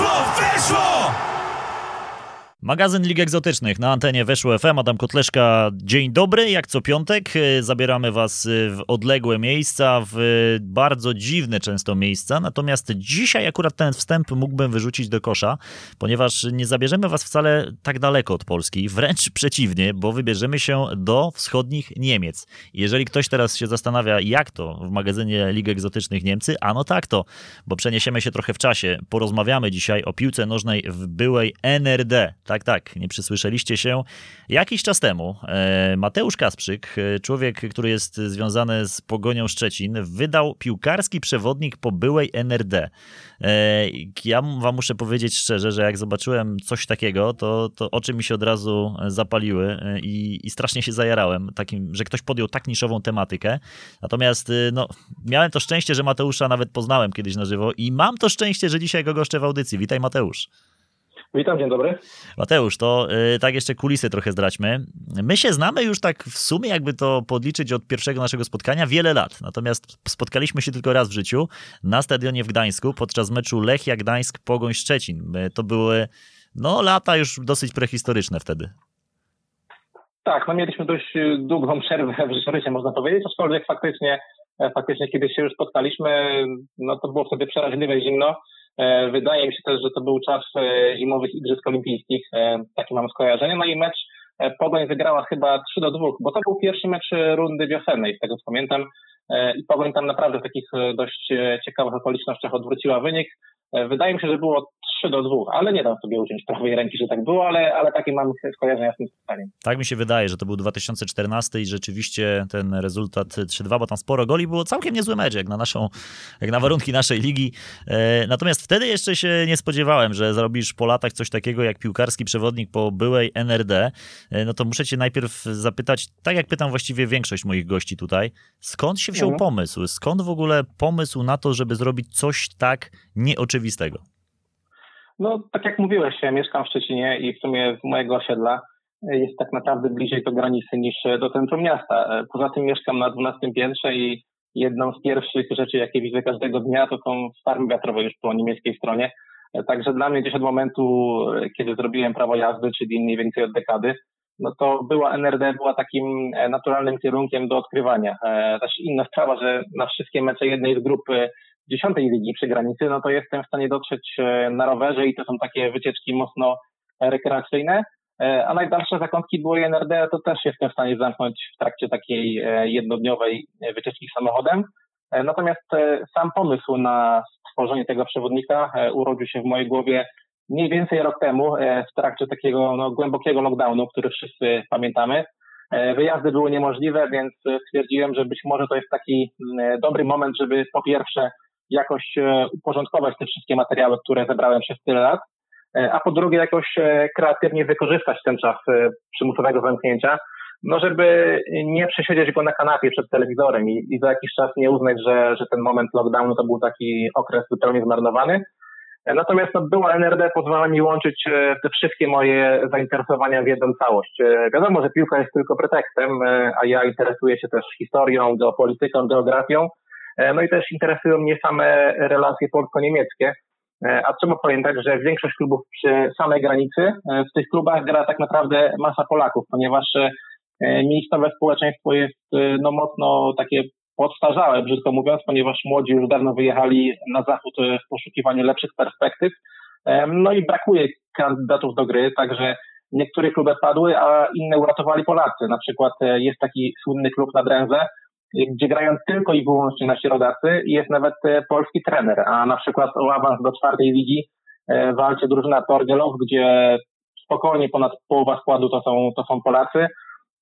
Weszło! Magazyn Lig Egzotycznych na antenie Weszło FM. Adam Kotleszka, dzień dobry. Jak co piątek e, zabieramy Was e, w odległe miejsca, w bardzo dziwne często miejsca. Natomiast dzisiaj akurat ten wstęp mógłbym wyrzucić do kosza, ponieważ nie zabierzemy Was wcale tak daleko od Polski. Wręcz przeciwnie, bo wybierzemy się do wschodnich Niemiec. Jeżeli ktoś teraz się zastanawia, jak to w magazynie Lig Egzotycznych Niemcy, a no tak to, bo przeniesiemy się trochę w czasie. Porozmawiamy dzisiaj o piłce nożnej w byłej NRD tak, tak, nie przysłyszeliście się. Jakiś czas temu e, Mateusz Kasprzyk, e, człowiek, który jest związany z Pogonią Szczecin, wydał piłkarski przewodnik po byłej NRD. E, ja wam muszę powiedzieć szczerze, że jak zobaczyłem coś takiego, to, to oczy mi się od razu zapaliły i, i strasznie się zajarałem, takim, że ktoś podjął tak niszową tematykę. Natomiast no, miałem to szczęście, że Mateusza nawet poznałem kiedyś na żywo i mam to szczęście, że dzisiaj go goszczę w audycji. Witaj Mateusz. Witam, dzień dobry. Mateusz, to y, tak jeszcze kulisy trochę zdradźmy. My się znamy już tak w sumie, jakby to podliczyć od pierwszego naszego spotkania, wiele lat. Natomiast spotkaliśmy się tylko raz w życiu na stadionie w Gdańsku podczas meczu Lechia Gdańsk-Pogoń Szczecin. To były no, lata już dosyć prehistoryczne wtedy. Tak, no mieliśmy dość długą przerwę w życiorysie, można powiedzieć, aczkolwiek faktycznie, e, faktycznie kiedyś się już spotkaliśmy, no to było wtedy przeraźliwe zimno. E, wydaje mi się też, że to był czas e, zimowych Igrzysk Olimpijskich, e, takie mam skojarzenie. No i mecz Pogoń wygrała chyba 3 do 2, bo to był pierwszy mecz rundy wiosennej, z tego co pamiętam. I Pogoń tam naprawdę w takich dość ciekawych okolicznościach odwróciła wynik. Wydaje mi się, że było 3 do 2, ale nie dam sobie uciąć prawej ręki, że tak było, ale, ale takie mam skojarzenia z tym spotkaniem. Tak mi się wydaje, że to był 2014 i rzeczywiście ten rezultat 3-2, bo tam sporo goli było całkiem niezły mecz, jak na naszą, jak na warunki naszej ligi. E, natomiast wtedy jeszcze się nie spodziewałem, że zrobisz po latach coś takiego jak piłkarski przewodnik po byłej NRD. E, no to muszę cię najpierw zapytać, tak jak pytam właściwie większość moich gości tutaj, skąd się wziął mhm. pomysł? Skąd w ogóle pomysł na to, żeby zrobić coś tak nieoczywistego? No, tak jak mówiłeś, ja mieszkam w Szczecinie i w sumie z mojego osiedla jest tak naprawdę bliżej do granicy niż do centrum miasta. Poza tym mieszkam na 12 piętrze i jedną z pierwszych rzeczy, jakie widzę każdego dnia, to są farmy wiatrowe już po niemieckiej stronie. Także dla mnie gdzieś od momentu, kiedy zrobiłem prawo jazdy, czyli mniej więcej od dekady, no to była NRD była takim naturalnym kierunkiem do odkrywania. E, też inna sprawa, że na wszystkie mecze jednej z grup dziesiątej ligi przy granicy, no to jestem w stanie dotrzeć e, na rowerze i to są takie wycieczki mocno rekreacyjne. E, a najdalsze zakątki były NRD, to też jestem w stanie zamknąć w trakcie takiej e, jednodniowej wycieczki samochodem. Natomiast sam pomysł na stworzenie tego przewodnika urodził się w mojej głowie mniej więcej rok temu w trakcie takiego no, głębokiego lockdownu, który wszyscy pamiętamy. Wyjazdy były niemożliwe, więc stwierdziłem, że być może to jest taki dobry moment, żeby po pierwsze jakoś e, uporządkować te wszystkie materiały, które zebrałem przez tyle lat, e, a po drugie jakoś e, kreatywnie wykorzystać ten czas przymusowego zamknięcia, no żeby nie przesiedzieć go na kanapie przed telewizorem i, i za jakiś czas nie uznać, że, że ten moment lockdownu to był taki okres zupełnie zmarnowany. Natomiast no, była NRD pozwala mi łączyć te wszystkie moje zainteresowania w jedną całość. Wiadomo, że piłka jest tylko pretekstem, a ja interesuję się też historią, geopolityką, geografią, E, no i też interesują mnie same relacje polsko-niemieckie. E, a trzeba pamiętać, że większość klubów przy samej granicy, e, w tych klubach gra tak naprawdę masa Polaków, ponieważ miejscowe społeczeństwo jest no, mocno takie podstarzałe, brzydko mówiąc, ponieważ młodzi już dawno wyjechali na zachód w poszukiwaniu lepszych perspektyw. No i brakuje kandydatów do gry, także niektóre kluby padły, a inne uratowali Polacy. Na przykład jest taki słynny klub na Dręze, gdzie grają tylko i wyłącznie nasi rodacy i jest nawet e, polski trener, a na przykład o awans do czwartej ligi e, walczy drużyna Torgelow, gdzie spokojnie ponad połowa składu to są, to są Polacy.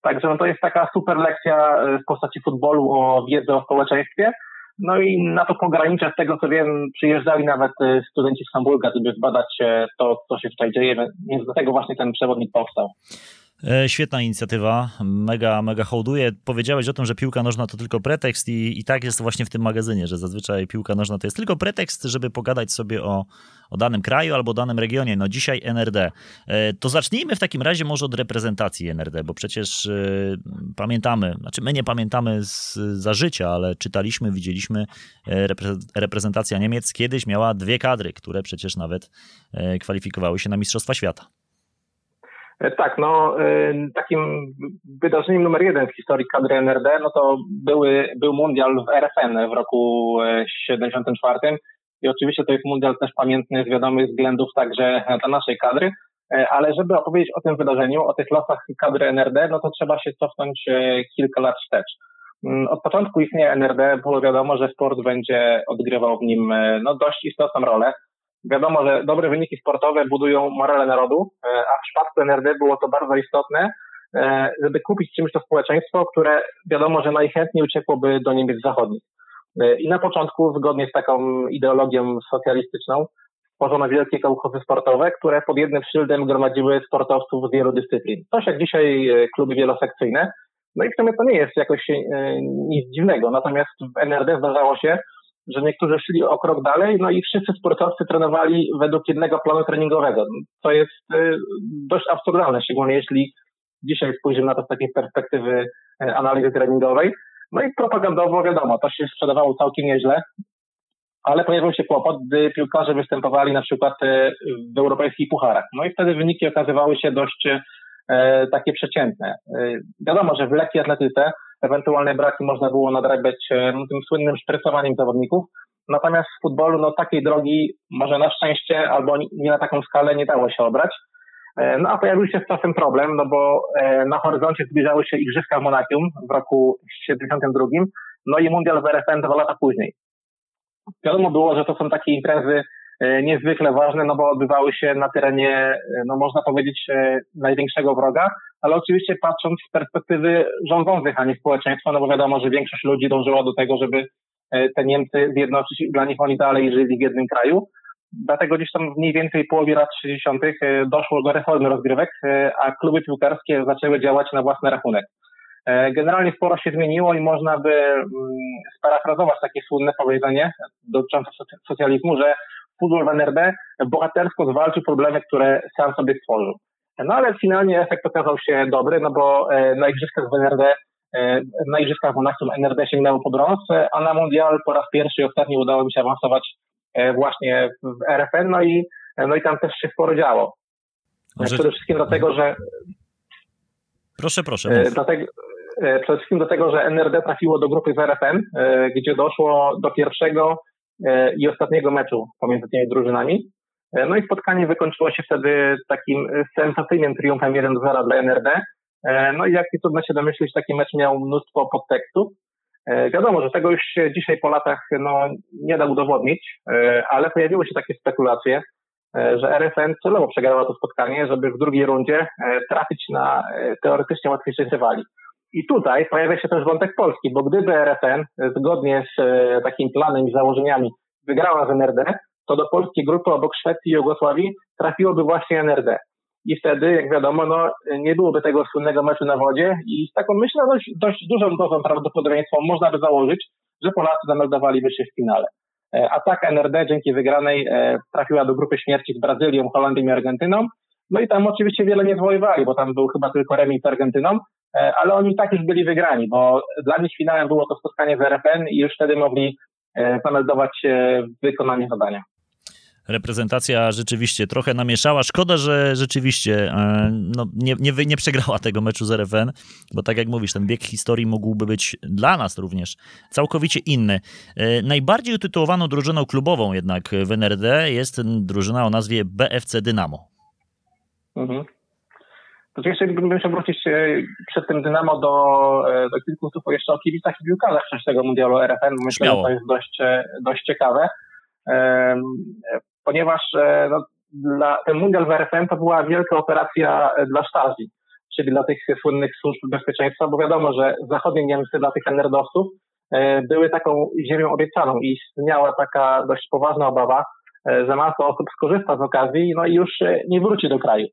Także no to jest taka super lekcja e, w postaci futbolu o wiedzy o społeczeństwie. No i na to pogranicze, z tego co wiem, przyjeżdżali nawet studenci z Hamburga, żeby zbadać to, co się tutaj dzieje, więc dlatego właśnie ten przewodnik powstał. E, świetna inicjatywa, mega, mega hołduję. Powiedziałeś o tym, że piłka nożna to tylko pretekst i, i tak jest właśnie w tym magazynie, że zazwyczaj piłka nożna to jest tylko pretekst, żeby pogadać sobie o, o danym kraju albo danym regionie. No dzisiaj NRD. E, to zacznijmy w takim razie może od reprezentacji NRD, bo przecież y, pamiętamy, znaczy my nie pamiętamy z, za życia, ale czytaliśmy, widzieliśmy, reprezentacja Niemiec kiedyś miała dwie kadry, które przecież nawet kwalifikowały się na Mistrzostwa Świata. E, tak, no e, takim wydarzeniem numer jeden w historii kadry NRD, no to były, był mundial w RFN w roku 74 e, i oczywiście to jest mundial też pamiętny z wiadomych względów także dla naszej kadry, ale żeby opowiedzieć o tym wydarzeniu, o tych losach kadry NRD, no to trzeba się cofnąć kilka lat wstecz. Mm, od początku istnienia NRD było wiadomo, że sport będzie odgrywał w nim no, dość istotną rolę. Wiadomo, że dobre wyniki sportowe budują morale narodu, e, a w przypadku NRD było to bardzo istotne, e, żeby kupić czymś to społeczeństwo, które wiadomo, że najchętniej uciekłoby do Niemiec zachodnich. E, I na początku, zgodnie z taką ideologią socjalistyczną, tworzono wielkie kołchozy sportowe, które pod jednym szyldem gromadziły sportowców z wielu dyscyplin. Coś jak dzisiaj kluby wielosekcyjne. No i w sumie to nie jest jakoś nic dziwnego. Natomiast w NRD zdarzało się, że niektórzy szli o krok dalej, no i wszyscy sportowcy trenowali według jednego planu treningowego. To jest y, dość absurdalne, szczególnie jeśli dzisiaj spojrzymy na to z takiej perspektywy y, analizy treningowej. No i propagandowo wiadomo, to się sprzedawało całkiem nieźle, ale pojawił się kłopot, gdy piłkarze występowali na przykład y, w europejskich pucharach. No i wtedy wyniki okazywały się dość takie przeciętne. Wiadomo, że w lekkiej atletyce ewentualne braki można było nadrabiać e, no, tym słynnym szprycowaniem zawodników. Natomiast w futbolu no, takiej drogi może na szczęście albo nie na taką skalę nie dało się obrać. E, no a pojawił się z czasem problem, no bo e, na horyzoncie zbliżały się Igrzyska w Monachium w roku 72, no i Mundial w RFN dwa lata później. Wiadomo było, że to są takie imprezy niezwykle ważne, no bo odbywały się na terenie, no można powiedzieć, największego wroga, ale oczywiście patrząc z perspektywy rządzących, a nie społeczeństwa, no bo wiadomo, że większość ludzi dążyła do tego, żeby e, te Niemcy zjednoczyć i dla nich oni dalej żyli w jednym kraju. Dlatego gdzieś tam mniej więcej połowie lat 60. E, doszło do reformy rozgrywek, e, a kluby piłkarskie zaczęły działać na własny rachunek. Generalnie sporo się zmieniło i można by mm, sparafrazować takie słynne powiedzenie dotyczące socjalizmu, że futbol w NRD bohatersko zwalczył problemy, które sam sobie stworzył. No ale finalnie efekt okazał się dobry, no bo e, na igrzyskach w NRD e, na Igrzyskach Monachium NRD sięgnęło po brąz, a na Mundial po raz pierwszy i ostatni udało mi się awansować e, właśnie w RFN, no i, no i tam też się sporo działo. Może... Przede wszystkim dlatego, że... Proszę, proszę. Dlatego, przede wszystkim do tego, że NRD trafiło do grupy z RFN, gdzie doszło do pierwszego i ostatniego meczu pomiędzy tymi drużynami. E, no i spotkanie wykończyło się wtedy takim e, sensacyjnym triumfem 1-0 dla NRD. E, no i jak nie trudno się domyślić, taki mecz miał mnóstwo podtekstów. Wiadomo, że tego już dzisiaj po latach no, nie da udowodnić, ale pojawiły się takie spekulacje, że RFN celowo przegrała to spotkanie, żeby w drugiej rundzie trafić na teoretycznie łatwiejszych rywali. I tutaj pojawia się też wątek Polski, bo gdyby RFN zgodnie z takim planem i założeniami wygrała z NRD, to do polskiej grupy obok Szwecji i Jugosławii trafiłoby właśnie NRD. I wtedy, jak wiadomo, no, nie byłoby tego słynnego meczu na wodzie i z taką myślę dość, dość dużą dozą prawdopodobieństwa można by założyć, że Polacy zameldowaliby się w finale. E, a tak NRD dzięki wygranej e, trafiła do grupy śmierci z Brazylią, Holandią i Argentyną. No i tam oczywiście wiele nie zwojowali, bo tam był chyba tylko remis z Argentyną, e, ale oni tak już byli wygrani, bo dla nich finałem było to spotkanie z RFN i już wtedy mogli zameldować wykonanie zadania reprezentacja rzeczywiście trochę namieszała. Szkoda, że rzeczywiście e, no, nie, nie, nie przegrała tego meczu z RFN, bo tak jak mówisz, ten bieg historii mógłby być dla nas również całkowicie inny. E, najbardziej utytułowaną drużyną klubową jednak w NRD jest drużyna o nazwie BFC Dynamo. Mhm. To jeszcze bym się wrócić e, przed tym Dynamo do, do kilku słów jeszcze o kibicach i piłkarzach tego mundialu RFN. Myślę, Śmiało. że to jest dość, dość ciekawe ponieważ e, no, dla, ten mundial w RFN to była wielka operacja e, dla Stasi, czyli dla tych słynnych służb bezpieczeństwa, bo wiadomo, że zachodnie Niemcy dla tych nerdowców e, były taką ziemią obiecaną i istniała taka dość poważna obawa, że masa osób skorzysta z okazji no i już nie wróci do kraju.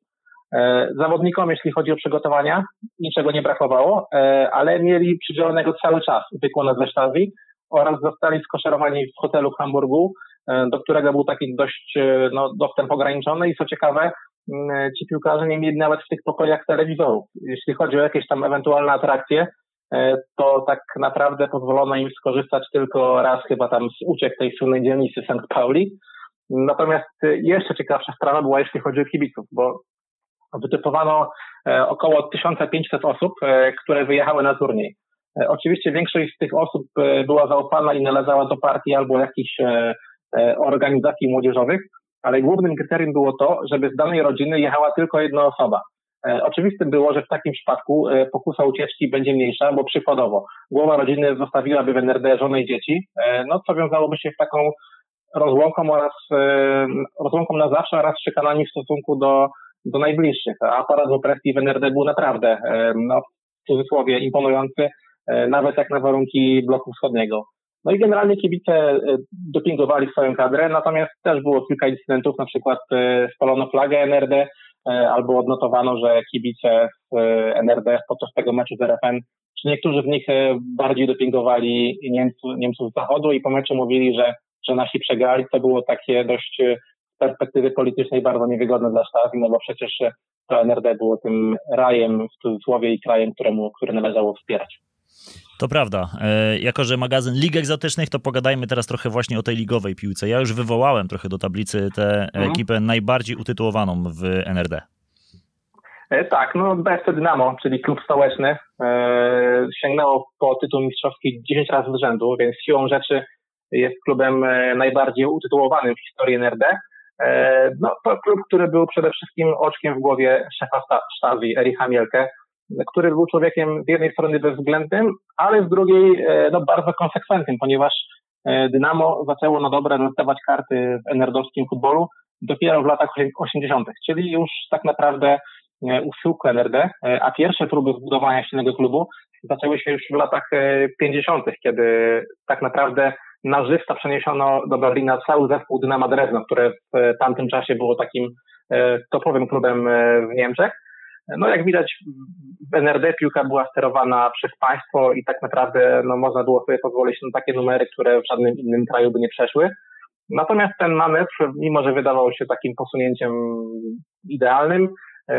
Zawodnikom, jeśli chodzi o przygotowania, niczego nie brakowało, ale mieli przydzielonego cały czas wykłon ze Sztazji oraz zostali skoszerowani w hotelu w Hamburgu, do którego był taki dość no, dostęp ograniczony i co ciekawe, ci piłkarze nie mieli nawet w tych pokojach telewizorów. Jeśli chodzi o jakieś tam ewentualne atrakcje, E, to tak naprawdę pozwolono im skorzystać tylko raz chyba tam z uciek tej słynnej dzielnicy St. Pauli. Natomiast jeszcze ciekawsza sprawa była, jeśli chodzi o kibiców, bo wytypowano e, około 1500 osób, e, które wyjechały na turniej. Oczywiście większość z tych osób była zaufana i należała do partii albo jakichś organizacji młodzieżowych, ale głównym kryterium było to, żeby z danej rodziny jechała tylko jedna osoba. E, oczywistym było, że w takim przypadku e, pokusa ucieczki będzie mniejsza, bo przykładowo głowa rodziny zostawiłaby w NRD żonę i dzieci, e, no co wiązałoby się z taką rozłąką oraz rozłąką na zawsze oraz szykanami w stosunku do, do najbliższych. Aparat opresji w NRD był naprawdę, no, w cudzysłowie, imponujący, nawet jak na warunki bloku wschodniego. No i generalnie kibice dopingowali swoją kadrę, natomiast też było kilka incydentów, na przykład spalono flagę NRD, E, albo odnotowano, że kibice w e, NRD podczas tego meczu z RFN, czy niektórzy z nich e, bardziej dopingowali Niemców, Niemców z zachodu i po meczu mówili, że, że nasi przegrali. To było takie dość perspektywy politycznej bardzo niewygodne dla Stasi, no bo przecież to NRD było tym rajem w cudzysłowie i krajem, któremu, który należało wspierać. To prawda. E, jako, że magazyn Lig Egzotycznych, to pogadajmy teraz trochę właśnie o tej ligowej piłce. Ja już wywołałem trochę do tablicy tę mhm. ekipę najbardziej utytułowaną w NRD. E, tak, no BSC Dynamo, czyli klub stołeczny, e, sięgnęło po tytuł mistrzowski 10 razy z rzędu, więc siłą rzeczy jest klubem najbardziej utytułowanym w historii NRD. No, to klub, który był przede wszystkim oczkiem w głowie szefa Stasi, Ericha Mielke, który był człowiekiem z jednej strony bezwzględnym, ale z drugiej e, no, bardzo konsekwentnym, ponieważ e, Dynamo zaczęło na dobre dostawać karty w enerdowskim futbolu dopiero w latach 80., czyli już tak naprawdę e, u schyłku NRD, a pierwsze próby zbudowania silnego klubu zaczęły się już w latach 50., kiedy tak naprawdę na żywca przeniesiono do Berlina cały zespół Dynama Drezno, które w tamtym czasie było takim topowym klubem w Niemczech. No jak widać w NRD piłka była sterowana przez państwo i tak naprawdę no, można było sobie pozwolić na takie numery, które w żadnym innym kraju by nie przeszły. Natomiast ten manewr, mimo że wydawał się takim posunięciem idealnym,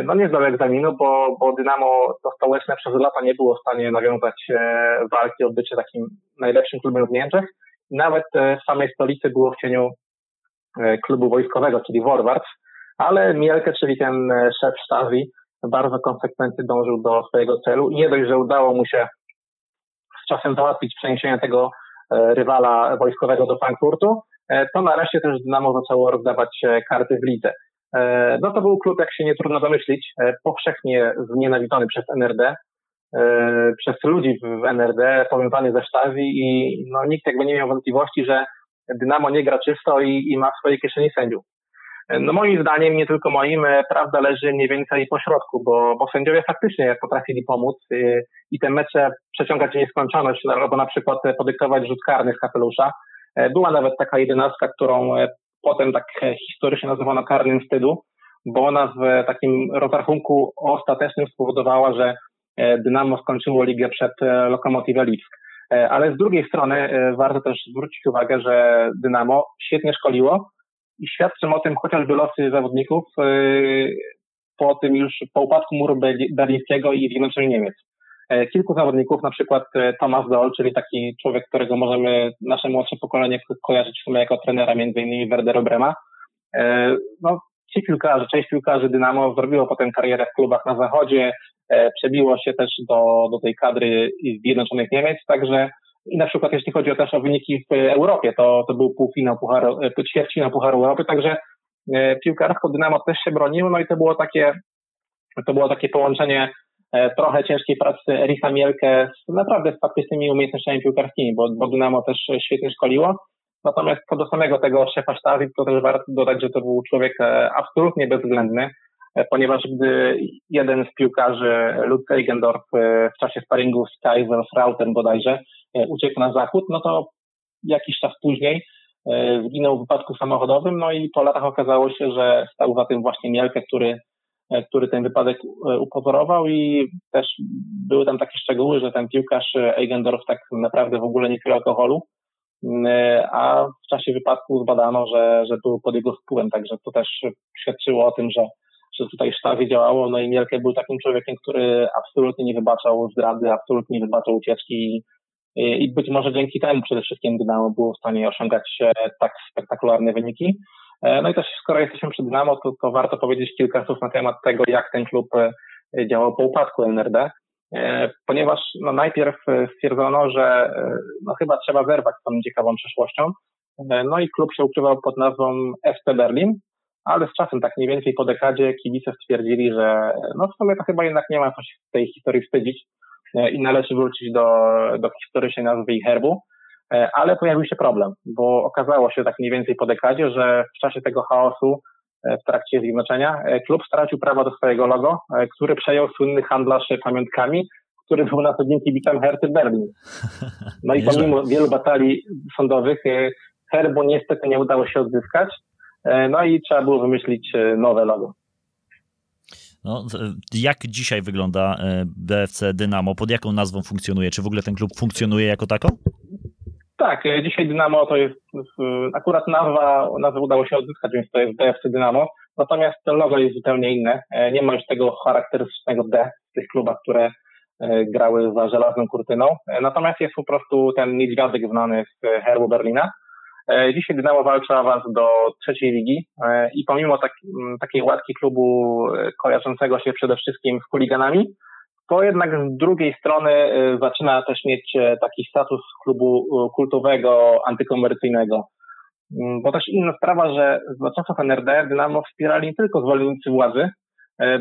no nie zdał egzaminu, bo, bo Dynamo to stołeczne przez lata nie było w stanie nawiązać e, walki o bycie takim najlepszym klubem w Niemczech. Nawet e, w samej stolicy było w cieniu e, klubu wojskowego, czyli Vorwärts, ale Mielke, czyli ten szef Stasi, bardzo konsekwentnie dążył do swojego celu i nie dość, że udało mu się z czasem załatwić przeniesienie tego e, rywala wojskowego do Frankfurtu, e, to nareszcie też Dynamo zaczęło rozdawać e, karty w lidze. No to był klub, jak się nie trudno domyślić, powszechnie znienawidzony przez NRD, przez ludzi w NRD, powiązany ze Stasi i no, nikt jakby nie miał wątpliwości, że Dynamo nie gra czysto i, i ma w swojej kieszeni sędziów. No moim zdaniem, nie tylko moim, e, prawda leży mniej więcej po środku, bo, bo sędziowie faktycznie potrafili pomóc y, i te mecze przeciągać nieskończoność, no, albo na przykład podyktować rzut karny z kapelusza. E, była nawet taka jedenastka, którą e, potem tak historycznie nazywano karnym wstydu, bo ona w takim rozrachunku ostatecznym spowodowała, że Dynamo skończyło ligę przed Lokomotiv Lipsk. Ale z drugiej strony warto też zwrócić uwagę, że Dynamo świetnie szkoliło, i świadczą o tym chociażby losy zawodników po tym już po upadku muru berlińskiego i zjednoczeniu Niemiec. E, kilku zawodników, na przykład e, Thomas Doll, czyli taki człowiek, którego możemy nasze młodsze pokolenie kojarzyć w sumie jako trenera między innymi Werdera Brema. E, no, ci piłkarze, część piłkarzy Dynamo zrobiło potem karierę w klubach na zachodzie, przebiło się też do, do tej kadry Zjednoczonych Niemiec, także i na przykład jeśli chodzi o też o wyniki w Europie, to, to był półfinał Pucharu, e, ćwierćfinał Pucharu Europy, także e, piłkarsko Dynamo też się broniło, no i to było takie, to było takie połączenie e, trochę ciężkiej pracy Erika Mielke z naprawdę z faktycznymi umiejętnościami piłkarskimi, bo, bo Dynamo też świetnie szkoliło. Natomiast co do samego tego szefa sztabu, to też warto dodać, że to był człowiek absolutnie bezwzględny, ponieważ gdy jeden z piłkarzy, Lutz Eigendorf, w czasie sparingu z Kaiserslautern bodajże, E, uciekł na zachód, no to jakiś czas później e, zginął w wypadku samochodowym, no i po latach okazało się, że stał za tym właśnie Mielke, który który ten wypadek upozorował i też były tam takie szczegóły, że ten piłkarz Eigendorf tak naprawdę w ogóle nie pił alkoholu, a w czasie wypadku zbadano, że, że był pod jego wpływem, także to też świadczyło o tym, że że tutaj sztabie działało, no i Mielke był takim człowiekiem, który absolutnie nie wybaczał zdrady, absolutnie nie wybaczał ucieczki i być może dzięki temu przede wszystkim Dynamo było w stanie osiągać e, tak spektakularne wyniki. E, no i też skoro jesteśmy przy Dynamo, to, to warto powiedzieć kilka słów na temat tego, jak ten klub e, działał po upadku NRD, ponieważ no najpierw stwierdzono, że no chyba trzeba zerwać z tą ciekawą przeszłością, no i klub się ukrywał pod nazwą FC Berlin, ale z czasem, tak mniej więcej po dekadzie, kibice stwierdzili, że no w sumie to chyba jednak nie ma co się w tej historii wstydzić e, i należy wrócić do, do historycznej nazwy i herbu. E, ale pojawił się problem, bo okazało się tak mniej więcej po dekadzie, że w czasie tego chaosu e, w trakcie zjednoczenia klub stracił prawo do swojego logo, który przejął słynny handlarz pamiątkami, który był na co dzień kibicem Herty Berlin. No i pomimo wielu batalii sądowych herbu niestety nie udało się odzyskać, no i trzeba było wymyślić e, nowe logo. No, jak dzisiaj wygląda e, BFC Dynamo? Pod jaką nazwą funkcjonuje? Czy w ogóle ten klub funkcjonuje jako taką? Tak, dzisiaj Dynamo to jest akurat nazwa, nazwę udało się odzyskać, więc to jest BFC Dynamo. Natomiast logo jest zupełnie inne. Nie ma już tego charakterystycznego D w tych klubach, które grały za żelazną kurtyną. Natomiast jest po prostu ten niedźwiadek znany z herbu Berlina. E, dzisiaj Dynamo walczy o awans do trzeciej ligi e, i pomimo tak, takiej łatki klubu e, kojarzącego się przede wszystkim z chuliganami, to jednak z drugiej strony zaczyna też mieć taki status klubu kultowego, antykomercyjnego. Mm, bo też inna sprawa, że za czasów NRD Dynamo wspierali nie tylko zwolennicy władzy,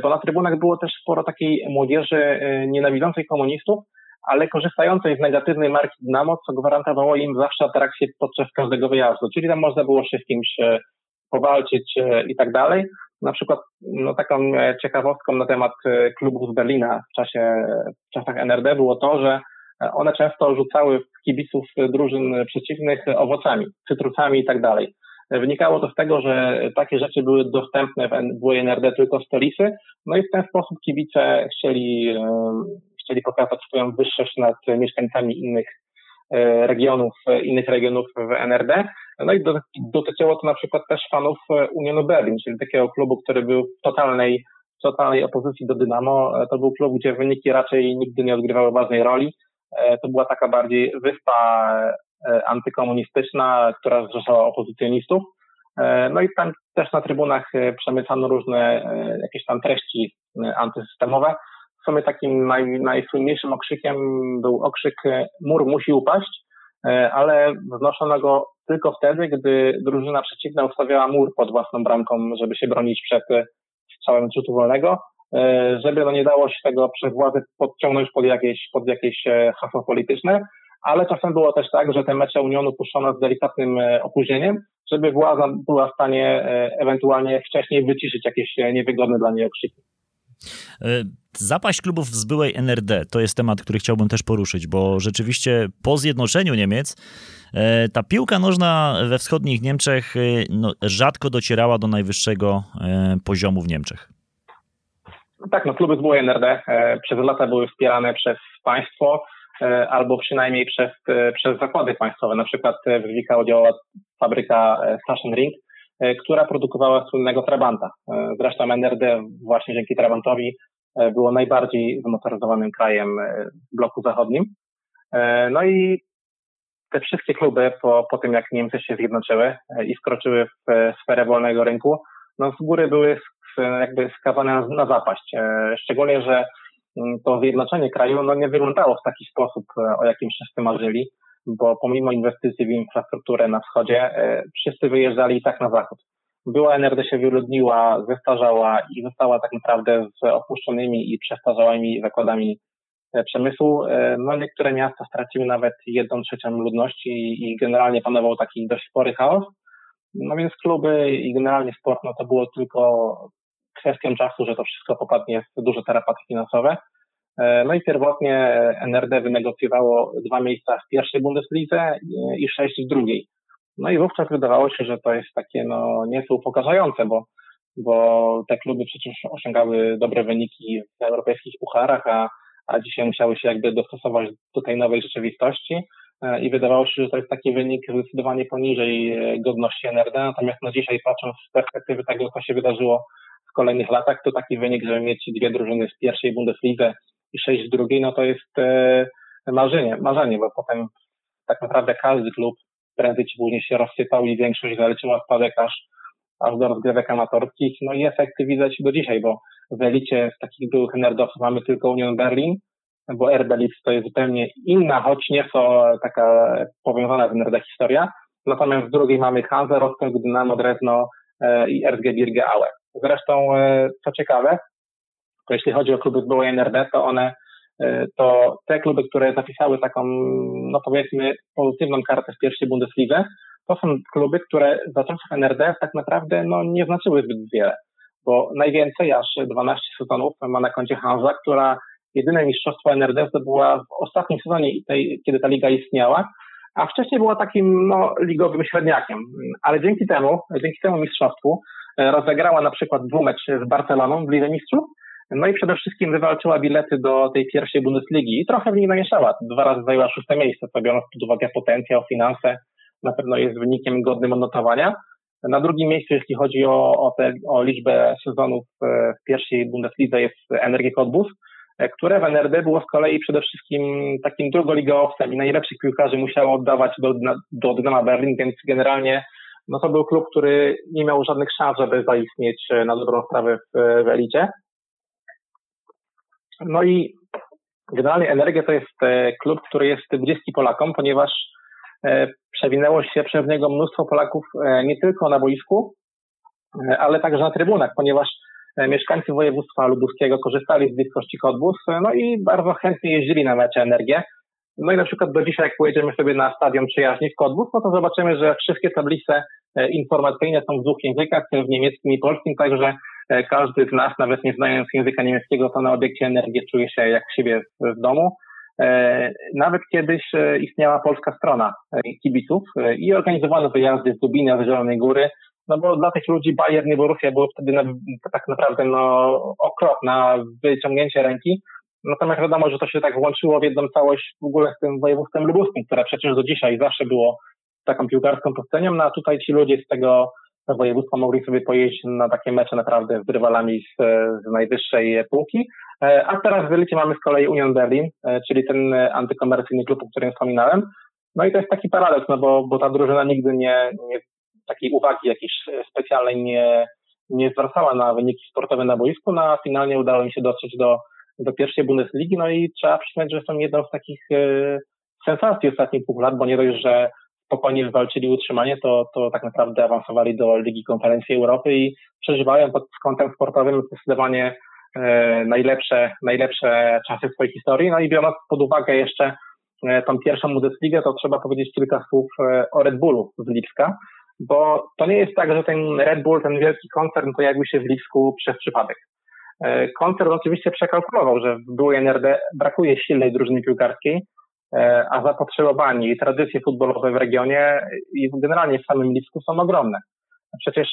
bo na trybunach było też sporo takiej młodzieży nienawidzącej komunistów, ale korzystającej z negatywnej marki Dynamo, co gwarantowało im zawsze atrakcję podczas każdego wyjazdu. Czyli tam można było się z kimś e, powalczyć e, i tak dalej. Na przykład no, taką e, ciekawostką na temat klubów z Berlina w czasie, w czasach NRD było to, że one często rzucały kibiców drużyn przeciwnych owocami, cytrusami i tak dalej. Wynikało to z tego, że takie rzeczy były dostępne w NRD tylko stolicy, no i w ten sposób kibice chcieli chcieli pokazać swoją wyższość nad mieszkańcami innych e, regionów, e, innych regionów w NRD. No i dotyczyło to na przykład też fanów e, Unionu Berlin, czyli takiego klubu, który był w totalnej, totalnej opozycji do Dynamo. To był klub, gdzie wyniki raczej nigdy nie odgrywały ważnej roli. To była taka bardziej wyspa antykomunistyczna, która zrzeszała opozycjonistów. No i tam też na trybunach przemycano różne jakieś tam treści antysystemowe w sumie takim naj, najsłynniejszym okrzykiem był okrzyk e, mur musi upaść, e, ale wznoszono go tylko wtedy, gdy drużyna przeciwna ustawiała mur pod własną bramką, żeby się bronić przed e, strzałem rzutu wolnego, żeby no nie dało się tego przez władzę podciągnąć pod jakieś, pod jakieś hasło polityczne, ale czasem było też tak, że te mecze Unionu puszczono z delikatnym opóźnieniem, żeby władza była w stanie ewentualnie wcześniej wyciszyć jakieś niewygodne dla niej okrzyki. E, zapaść klubów z byłej NRD to jest temat, który chciałbym też poruszyć, bo rzeczywiście po zjednoczeniu Niemiec e, ta piłka nożna we wschodnich Niemczech e, no, rzadko docierała do najwyższego poziomu w Niemczech. Tak, no kluby z byłej NRD przez lata były wspierane przez państwo albo przynajmniej przez, przez zakłady państwowe. Na przykład w Zwickau działała fabryka Ring. E, która produkowała słynnego Trabanta. E, zresztą NRD właśnie dzięki Trabantowi e, było najbardziej zmotoryzowanym krajem w bloku zachodnim. No i te wszystkie kluby po, po tym, jak Niemcy się zjednoczyły i wkroczyły w sferę wolnego rynku, no z góry były jakby skawane na zapaść. Szczególnie, że mm, to zjednoczenie kraju no nie wyglądało w taki sposób, o jakim wszyscy marzyli bo pomimo inwestycji w infrastrukturę na wschodzie, e, wszyscy wyjeżdżali i tak na zachód. Była NRD się wyludniła, zestarzała i została tak naprawdę z opuszczonymi i przestarzałymi zakładami e, przemysłu. E, no niektóre miasta straciły nawet jedną trzecią ludności i generalnie panował taki dość spory chaos. No więc kluby i generalnie sport, no to było tylko kwestią czasu, że to wszystko popadnie w duże tarapaty finansowe. E, no i pierwotnie NRD wynegocjowało dwa miejsca w pierwszej Bundeslidze i sześć w drugiej. No i wówczas wydawało się, że to jest takie no nieco upokarzające, bo bo te kluby przecież osiągały dobre wyniki w europejskich pucharach, a, a dzisiaj musiały się jakby dostosować do tej nowej rzeczywistości e, i wydawało się, że to jest taki wynik zdecydowanie poniżej e, godności NRD, natomiast no dzisiaj patrząc z perspektywy tego, co się wydarzyło w kolejnych latach, to taki wynik, żeby mieć dwie drużyny z pierwszej Bundeslidze i sześć z drugiej, no to jest e, marzenie, marzenie, bo potem tak naprawdę każdy klub prędzej czy później się rozsypał i większość zaleciła spadek aż, aż do rozgrywek amatorskich. No i efekty widać do dzisiaj, bo w elicie z takich byłych nerdowców mamy tylko Union Berlin, bo RB Leeds to jest zupełnie inna, choć nie są taka powiązana z nerda historia. Natomiast w drugiej mamy Hansa, Rostock, Dynamo Drezno e, i RG Birge Aue. Zresztą, e, co ciekawe, to jeśli chodzi o kluby z byłej NRD, to one E, to te kluby, które zapisały taką, no powiedzmy, pozytywną kartę w pierwszej Bundeslidze, to są kluby, które za czasów NRD tak naprawdę no, nie znaczyły zbyt wiele, bo najwięcej, aż 12 sezonów ma na koncie Hansa, która jedyne mistrzostwo NRD zdobyła w ostatnim sezonie, tej, kiedy ta liga istniała, a wcześniej była takim no, ligowym średniakiem. Ale dzięki temu, dzięki temu mistrzostwu e, rozegrała na przykład dwumecz z Barceloną w Lidze Mistrzów, no i przede wszystkim wywalczyła bilety do tej pierwszej Bundesligi i trochę w niej namieszała. Dwa razy zajęła szóste miejsce, co biorąc pod uwagę potencjał, finanse, na pewno jest wynikiem godnym odnotowania. Na drugim miejscu, jeśli chodzi o, o, te, o liczbę sezonów e, w pierwszej Bundeslidze jest Energie Cottbus, e, które w NRD było z kolei przede wszystkim takim drugoligowcem i najlepszych piłkarzy musiało oddawać do, do Dynama Berlin, więc generalnie no to był klub, który nie miał żadnych szans, żeby zaistnieć e, na dobrą sprawę w, w elicie. No i generalnie Energia to jest e, klub, który jest bliski Polakom, ponieważ e, przewinęło się przez niego mnóstwo Polaków e, nie tylko na boisku, ale także na trybunach, ponieważ mieszkańcy województwa lubuskiego korzystali z bliskości Kodbus, no i bardzo chętnie jeździli na mecze Energię. No i na przykład do dzisiaj, jak pojedziemy sobie na stadion przyjaźni w Kodbus, no to zobaczymy, że wszystkie tablice informacyjne są w dwóch językach, w niemieckim i polskim, także każdy z nas, nawet nie znając języka niemieckiego, to na obiekcie energii czuje się jak siebie w domu. E, nawet kiedyś e, istniała polska strona kibiców i organizowano wyjazdy z Dubina, z Zielonej Góry, no bo dla tych ludzi Bayern i Borussia było wtedy na, tak naprawdę no, okropna wyciągnięcie ręki. Natomiast wiadomo, że to się tak włączyło w jedną całość w ogóle z tym województwem lubuskim, które przecież do dzisiaj zawsze było taką piłkarską powstanią, no a tutaj ci ludzie z tego województwa mogli sobie pojeździć na takie mecze naprawdę z rywalami z, z najwyższej półki. E, a teraz w Elicie mamy z kolei Union Berlin, e, czyli ten antykomercyjny klub, o którym wspominałem. No i to jest taki paradoks, no bo, bo ta drużyna nigdy nie, nie takiej uwagi jakiejś specjalnej nie, nie zwracała na wyniki sportowe na boisku, no a finalnie udało im się dotrzeć do, do pierwszej Bundesligi, no i trzeba przyznać, że są jedną z takich e, sensacji ostatnich dwóch lat, bo nie dość, że spokojnie wywalczyli utrzymanie, to, to tak naprawdę awansowali do Ligi Konferencji Europy i przeżywają pod kątem sportowym zdecydowanie e, najlepsze, najlepsze czasy swojej historii. No i biorąc pod uwagę jeszcze e, tą pierwszą Bundesligę, to trzeba powiedzieć kilka słów e, o Red Bullu z Lipska, bo to nie jest tak, że ten Red Bull, ten wielki koncern pojawił się w Lipsku przez przypadek. E, koncern oczywiście przekalkulował, że w byłej NRD brakuje silnej drużyny piłkarskiej, a zapotrzebowanie i tradycje futbolowe w regionie i generalnie w samym Lipsku są ogromne. Przecież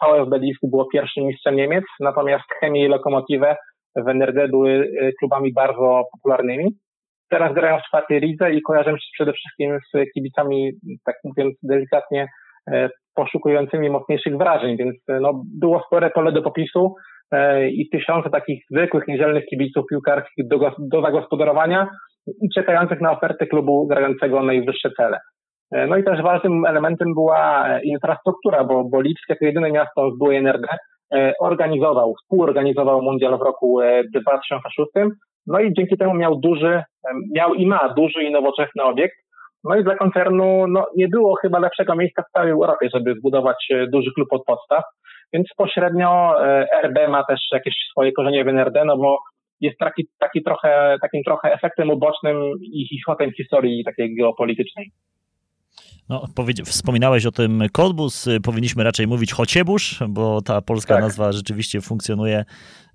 VfB Lipsk było pierwszym mistrzem Niemiec, natomiast Chemie i Lokomotive w NRD były e, klubami bardzo popularnymi. Teraz grają w czwartej lidze i kojarzę się przede wszystkim z kibicami, tak mówiąc delikatnie, e, poszukującymi mocniejszych wrażeń, więc no, było spore pole do popisu i tysiące takich zwykłych, niedzielnych kibiców piłkarskich do, do zagospodarowania, i czekających na ofertę klubu grającego najwyższe cele. E, no i też ważnym elementem była infrastruktura, bo, bo Lipsk jako jedyne miasto z byłej NRD e, organizował, współorganizował mundial w roku 2006, e, no i dzięki temu miał duży, miał i ma duży i nowoczesny obiekt. No i dla koncernu no, nie było chyba lepszego miejsca w całej Europie, żeby zbudować duży klub od podstaw, więc pośrednio RB ma też jakieś swoje korzenie w NRD, no bo jest taki, taki trochę, takim trochę efektem ubocznym ich potem historii takiej geopolitycznej. No, wspominałeś o tym Kodbus, powinniśmy raczej mówić Chociebusz, bo ta polska tak. nazwa rzeczywiście funkcjonuje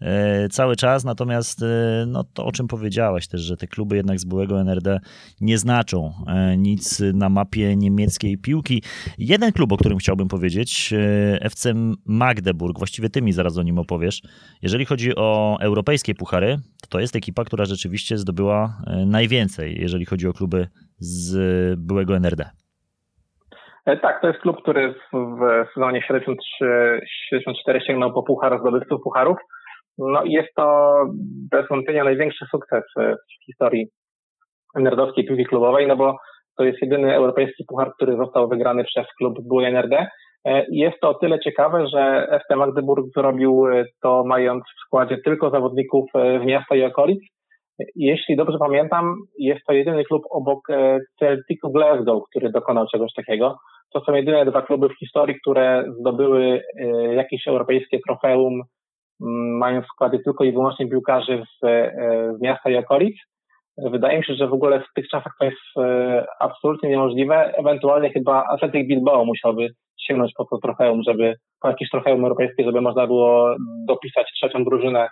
e, cały czas, natomiast e, no, to o czym powiedziałeś też, że te kluby jednak z byłego NRD nie znaczą nic na mapie niemieckiej piłki. Jeden klub, o którym chciałbym powiedzieć, FC Magdeburg, właściwie ty mi zaraz o nim opowiesz. Jeżeli chodzi o europejskie puchary, to, to jest ekipa, która rzeczywiście zdobyła najwięcej, jeżeli chodzi o kluby z byłego NRD. E, tak, to jest klub, który w, sezonie 73-74 sięgnął po puchar zdobywców pucharów. No i jest to bez wątpienia największy sukces w historii nerdowskiej piłki klubowej, no bo to jest jedyny europejski puchar, który został wygrany przez klub były NRD. E, jest to o tyle ciekawe, że FC Magdeburg zrobił to mając w składzie tylko zawodników w miasta i okolic, jeśli dobrze pamiętam, jest to jedyny klub obok e, Celticu Glasgow, który dokonał czegoś takiego. To są jedyne dwa kluby w historii, które zdobyły e, jakieś europejskie trofeum, mając w składzie tylko i wyłącznie piłkarzy z, e, z miasta i okolic. Wydaje mi się, że w ogóle w tych czasach to jest absolutnie niemożliwe. Ewentualnie chyba Athletic Bilbao musiałby sięgnąć po to trofeum, żeby po jakieś trofeum europejskie, żeby można było dopisać trzecią drużynę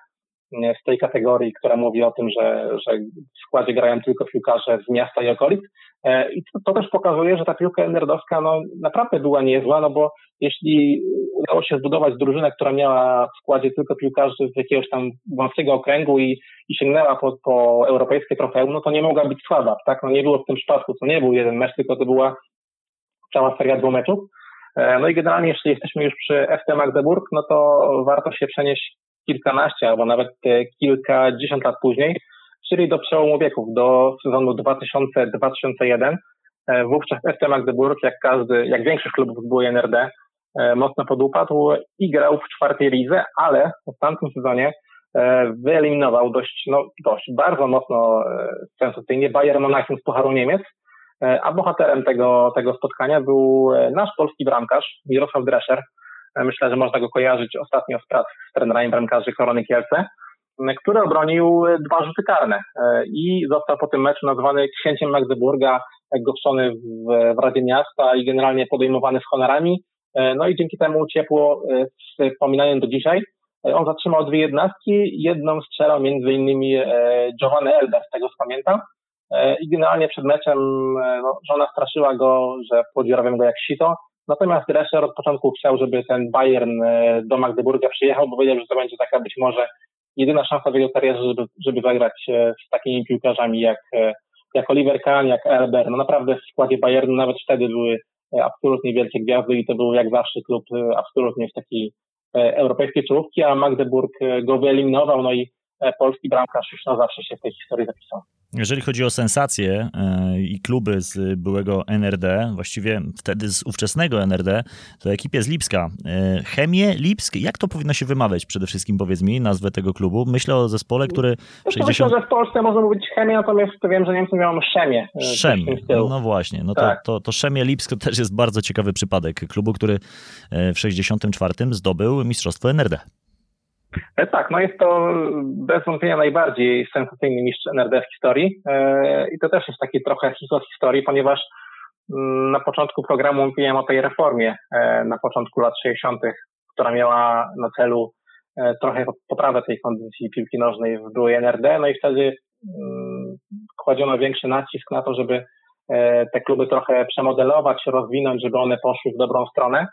z tej kategorii, która mówi o tym, że, że w składzie grają tylko piłkarze z miasta i okolic. E, I to, to też pokazuje, że ta piłka nerdowska no, naprawdę była niezła, no bo jeśli udało się zbudować drużynę, która miała w składzie tylko piłkarzy z jakiegoś tam wąskiego okręgu i, i sięgnęła po, po europejskie trofeum, no to nie mogła być słaba, tak? No nie było w tym przypadku, to nie był jeden mecz, tylko to była cała seria dwumeczów. E, no i generalnie, jeśli jesteśmy już przy FC Magdeburg, no to warto się przenieść kilkanaście albo nawet e, kilkadziesiąt lat później, czyli do przełomu wieków, do sezonu 2000-2001. E, wówczas FC Magdeburg, jak każdy, jak większość klubów z byłej NRD, e, mocno podupadł i grał w czwartej lidze, ale w tamtym sezonie wyeliminował dość, no, dość bardzo mocno sensacyjnie Bayern Monachium z Pucharu Niemiec, a bohaterem tego, tego spotkania był nasz polski bramkarz Mirosław Drescher, Myślę, że można go kojarzyć ostatnio z prac z trenerami bramkarzy Korony Kielce, który obronił dwa rzuty karne e, i został po tym meczu nazwany księciem Magdeburga, goszczony w, w Radzie Miasta i generalnie podejmowany z honorami. E, no i dzięki temu ciepło e, wspominają do dzisiaj. On zatrzymał dwie jednostki, jedną strzelał między innymi Giovanni Elda, z tego pamiętam. I generalnie przed meczem no, żona straszyła go, że podziurawiam go jak sito. Natomiast Drescher od początku chciał, żeby ten Bayern e, do Magdeburga przyjechał, bo wiedział, że to będzie taka być może jedyna szansa w jego karierze, żeby, żeby zagrać e, z takimi piłkarzami jak, e, jak Oliver Kahn, jak Elber. No naprawdę w składzie Bayernu nawet wtedy były absolutnie wielkie gwiazdy i to był jak zawsze klub absolutnie w takiej europejskiej czołówki, a Magdeburg go wyeliminował, no i polski bramkarz już na zawsze się w tej historii zapisał. Jeżeli chodzi o sensacje e, i kluby z byłego NRD, właściwie wtedy z ówczesnego NRD, to ekipie z Lipska. E, Chemie Lipsk, jak to powinno się wymawiać przede wszystkim, powiedz mi, nazwę tego klubu? Myślę o zespole, który... No 60... Myślę, że w Polsce można mówić Chemie, natomiast wiem, że Niemcy miałem Szemie. E, Szem, no właśnie. No tak. to, to, to Szemie Lipsk to też jest bardzo ciekawy przypadek klubu, który w 64 zdobył Mistrzostwo NRD. E, tak, no jest to bez wątpienia najbardziej sensacyjny mistrz NRD w historii e, i to też jest taki trochę hit historii, ponieważ mm, na początku programu mówiłem o tej reformie e, na początku lat 60., która miała na celu trochę poprawę tej kondycji piłki nożnej w byłej NRD, no i wtedy mm, kładziono większy nacisk na to, żeby te kluby trochę przemodelować, rozwinąć, żeby one poszły w dobrą stronę.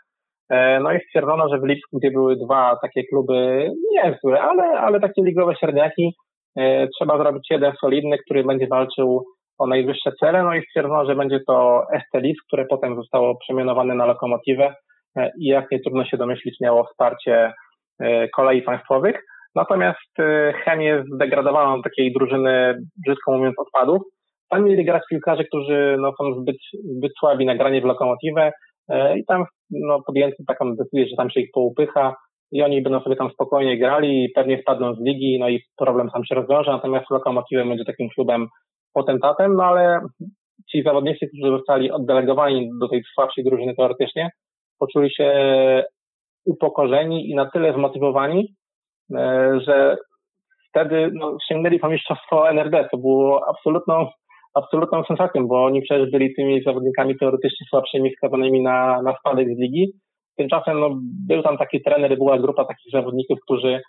E, no i stwierdzono, że w Lipsku, gdzie były dwa takie kluby niezłe, ale, ale takie ligowe średniaki, e, trzeba zrobić jeden solidny, który będzie walczył o najwyższe cele, no i stwierdzono, że będzie to ST Lipsk, które potem zostało przemianowane na lokomotywę e, i jak nie trudno się domyślić, miało wsparcie kolei państwowych. Natomiast chemię zdegradowano do takiej drużyny, brzydko mówiąc, odpadów. Tam mieli grać piłkarze, którzy no, są zbyt, zbyt słabi na granie w lokomotywę, i tam no, podjęto taką decyzję, że tam się ich poupycha i oni będą sobie tam spokojnie grali i pewnie wpadną z ligi, no i problem sam się rozwiąże, natomiast Lokomotivem będzie takim klubem potentatem, no ale ci zawodnicy, którzy zostali oddelegowani do tej słabszej drużyny teoretycznie, poczuli się upokorzeni i na tyle zmotywowani, e, że wtedy no, sięgnęli po mistrzostwo NRD, co było absolutną absolutną sensacją, bo oni przecież byli tymi zawodnikami teoretycznie słabszymi, skazanymi na, na spadek z ligi. Tymczasem no, był tam taki trener, była grupa takich zawodników, którzy